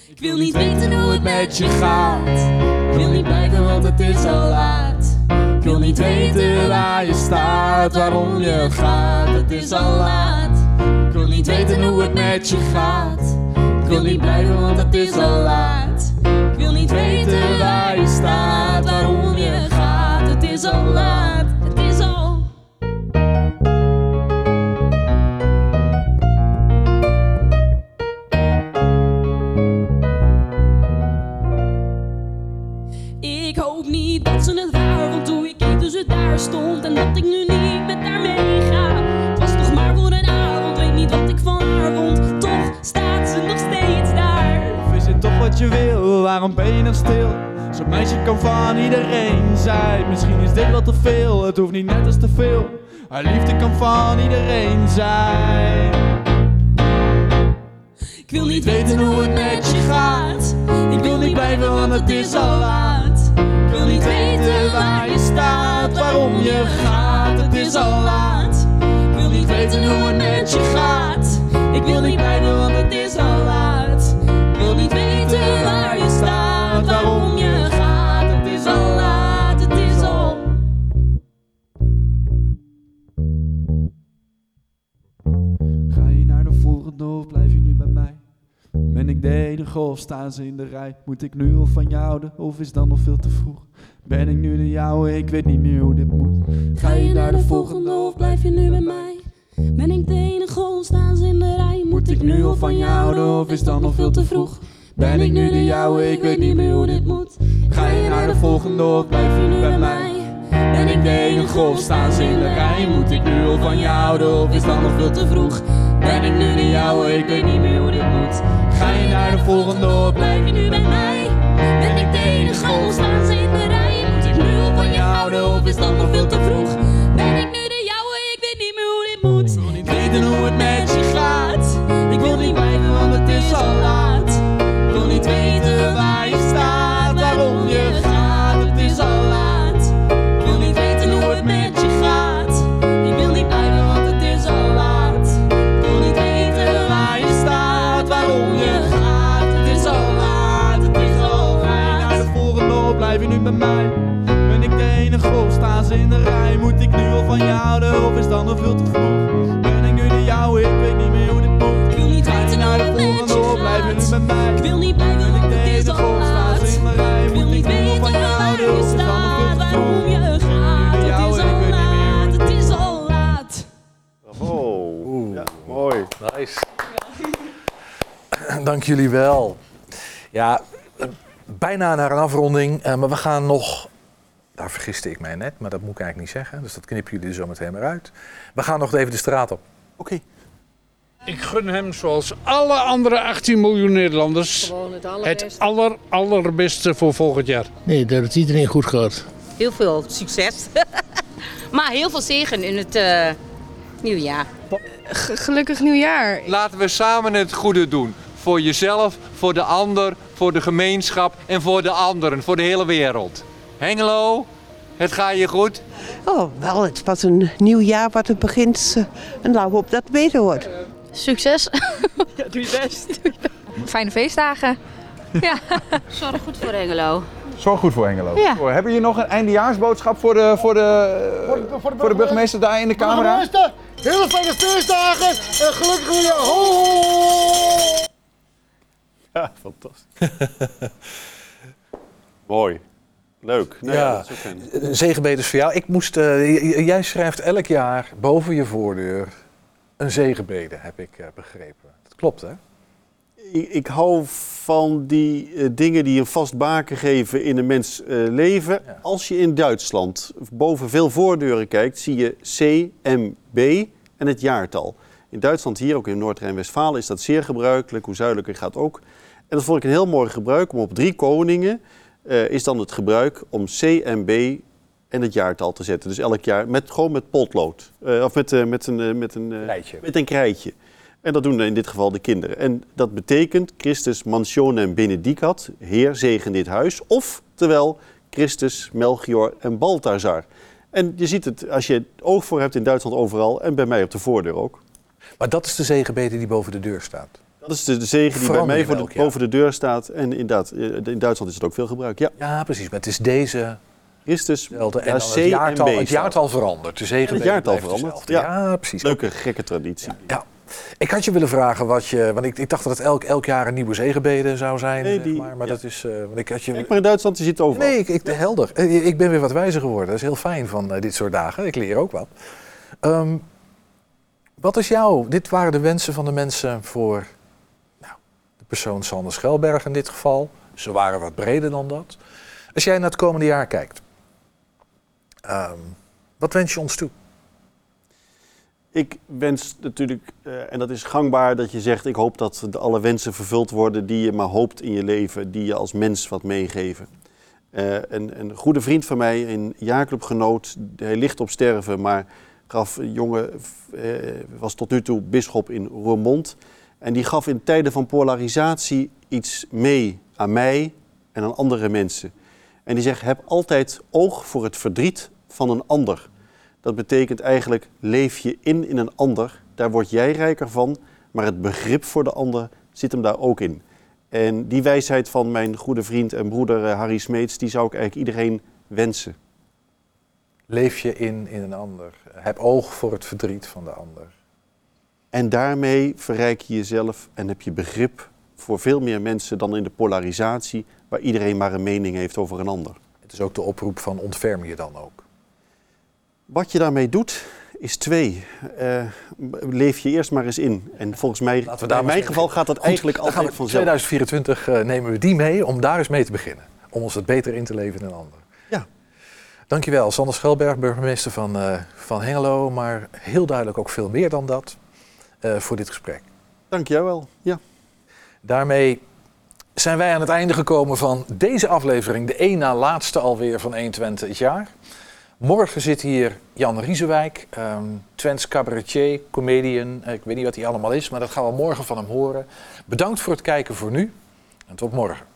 Ik wil niet weten hoe het met je gaat. Ik wil niet blijven, want het is al laat. Ik wil niet weten waar je staat, waarom je gaat. Het is al laat. Ik wil niet weten hoe het met je gaat. Ik wil niet blijven, want het is al laat. Ik wil niet weten waar je staat, waarom je gaat. Het is al laat. Stond En dat ik nu niet met haar meega. Het was toch maar voor een avond, weet niet wat ik van haar vond. Toch staat ze nog steeds daar. Of is het toch wat je wil? Waarom ben je nog stil? Zo'n meisje kan van iedereen zijn. Misschien is dit wat te veel, het hoeft niet net als te veel. Haar liefde kan van iedereen zijn. Ik wil niet weten hoe het met je gaat. Ik wil niet blijven, want het is al laat waar je staat, waarom je gaat Het is al laat Ik wil niet weten hoe het met je gaat Ik wil niet blijven, want het is al laat Ik wil niet weten waar je staat, waarom je gaat Het is al laat, het is al Ga je naar de volgende of blijf je nu bij mij? Ben ik de enige of staan ze in de rij? Moet ik nu al van je houden of is dan nog veel te vroeg? Ben ik nu de jouwe? Ik weet niet meer hoe dit moet. Ga je naar de volgende of blijf je nu bij mij? Ben ik de enige of staan ze in de rij? Moet ik nu al van je houden of is dan nog veel te vroeg? Ben ik nu de jouwe? Ik weet niet meer hoe dit moet. Ga je naar de volgende of blijf je nu bij mij? Ben ik de enige of staan ze in de rij? Moet ik nu al van je houden of is dan nog veel te vroeg? Ben ik nu de jouwe? Ik weet niet meer hoe dit moet. Ga je naar de volgende of blijf je nu bij mij? Ben ik de enige of staan ze in de rij? Of is dan nog veel te vroeg? Dan nog veel te vroeg? Ben ik nu de jouwe? Ik weet niet meer hoe dit moet. Ik wil niet Ga je naar de volgende op, blijf je nu bij mij? Ik wil niet blijven, Ben ik want de het is in rij? Ik wil niet weten van waar houden je of is dan nog veel staat, te waarom vroeg? je gaat. Het jouwe, is ik al weet niet meer hoe laat, het is al laat. Oh, ja, mooi. Nice. Dank jullie wel. Ja, eh, bijna naar een afronding, eh, maar we gaan nog. Daar vergiste ik mij net, maar dat moet ik eigenlijk niet zeggen. Dus dat knippen jullie er zo meteen maar uit. We gaan nog even de straat op. Oké. Ik gun hem zoals alle andere 18 miljoen Nederlanders Gewoon het het allerbeste. aller, allerbeste voor volgend jaar. Nee, dat het iedereen goed gaat. Heel veel succes. maar heel veel zegen in het eh nieuwjaar. G- gelukkig nieuwjaar. Laten we samen het goede doen. Voor jezelf, voor de ander, voor de gemeenschap en voor de anderen, voor de hele wereld. Hengelo, het gaat je goed? Oh, wel, het is pas een nieuw jaar wat het begint. eh, En nou hoop dat het beter wordt. Succes. Ja, doe je best. Fijne feestdagen. Ja. Zorg goed voor Hengelo. Zorg goed voor Hengelo. Ja. Hebben jullie nog een eindejaarsboodschap voor de, voor de, voor de, burgemeester daar in de camera? Burgemeester, hele fijne feestdagen en gelukkig nieuwjaar. Ho, ho, ho. Ja, fantastisch. Mooi. Leuk. Nee, Ja. dat is ook fijn. Een zegenbede is voor jou. Ik moest, eh, jij schrijft elk jaar boven je voordeur een zegenbede, heb ik eh, begrepen. Dat klopt, hè? Ik, ik hou van die eh, dingen die een vast baken geven in een mens eh, leven. Als je in Duitsland boven veel voordeuren kijkt, zie je CMB en het jaartal. In Duitsland, hier ook in Noord-Rijn-Westfalen, is dat zeer gebruikelijk. Hoe zuidelijker gaat ook. En dat vond ik een heel mooi gebruik om op drie koningen eh, is dan het gebruik om CMB en het jaartal te zetten. Dus elk jaar met, gewoon met potlood. Eh, of met, eh, met een, met, een, Krijtje. met een krijtje. En dat doen in dit geval de kinderen. En dat betekent Christus mansionem benedicat, Heer zegen dit huis. Of, terwijl Christus, Melchior en Balthazar. En je ziet het als je het oog voor hebt in Duitsland overal en bij mij op de voordeur ook. Maar dat is de zegenbede die boven de deur staat. Dat is de, de zegen die bij mij voor de, boven de deur staat. En inderdaad, eh, in Duitsland is het ook veel gebruikt. Ja, Ja, precies. Maar het is deze Christus. En dan het jaartal, het jaartal verandert. De zegenbede het jaartal verandert. Ja. Ja, precies. Leuke, gekke traditie. Ja. Ik had je willen vragen wat je. Want ik, ik dacht dat het elk, elk jaar een nieuwe zegenbede zou zijn. Nee, zeg die- maar maar dat is. eh, want ik had je. Kijk maar in Duitsland, je ziet het overal. Nee, ik, ik, helder. Eh, Ik ben weer wat wijzer geworden. Dat is heel fijn van dit soort dagen. Ik leer ook wat. Ehm, wat is jouw... Dit waren de wensen van de mensen voor persoon Sander Schelberg in dit geval. Ze waren wat breder dan dat. Als jij naar het komende jaar kijkt. ehm, wat wens je ons toe? Ik wens natuurlijk, eh, en dat is gangbaar, dat je zegt: ik hoop dat alle wensen vervuld worden die je maar hoopt in je leven, die je als mens wat meegeven. Eh, een, een goede vriend van mij, een jaarclubgenoot, hij ligt op sterven, maar gaf een jongen, eh, was tot nu toe bisschop in Roermond. En die gaf in tijden van polarisatie iets mee aan mij en aan andere mensen. En die zegt: heb altijd oog voor het verdriet van een ander. Dat betekent eigenlijk, leef je in in een ander. Daar word jij rijker van, maar het begrip voor de ander zit hem daar ook in. En die wijsheid van mijn goede vriend en broeder eh, Harry Smeets, die zou ik eigenlijk iedereen wensen. Leef je in in een ander. Heb oog voor het verdriet van de ander. En daarmee verrijk je jezelf en heb je begrip voor veel meer mensen dan in de polarisatie, waar iedereen maar een mening heeft over een ander. Het is ook de oproep van ontferm je dan ook. Wat je daarmee doet, is twee. Eh, leef je eerst maar eens in. En volgens mij, Laten we in mijn geval gaat dat eigenlijk gaan altijd we vanzelf. 2024 eh, nemen we die mee om daar eens mee te beginnen. Om ons het beter in te leven dan anderen. Ja. Dankjewel, Sander Schelberg, burgemeester van, eh, van Hengelo. Maar heel duidelijk ook veel meer dan dat voor dit gesprek. Dank jij wel. Ja. Daarmee zijn wij aan het einde gekomen van deze aflevering. De één na laatste alweer van 120 het jaar. Morgen zit hier Jan Riesewijk, ehm Twents cabaretier, comedian. Eh, Ik weet niet wat hij allemaal is, maar dat gaan we morgen van hem horen. Bedankt voor het kijken voor nu en tot morgen.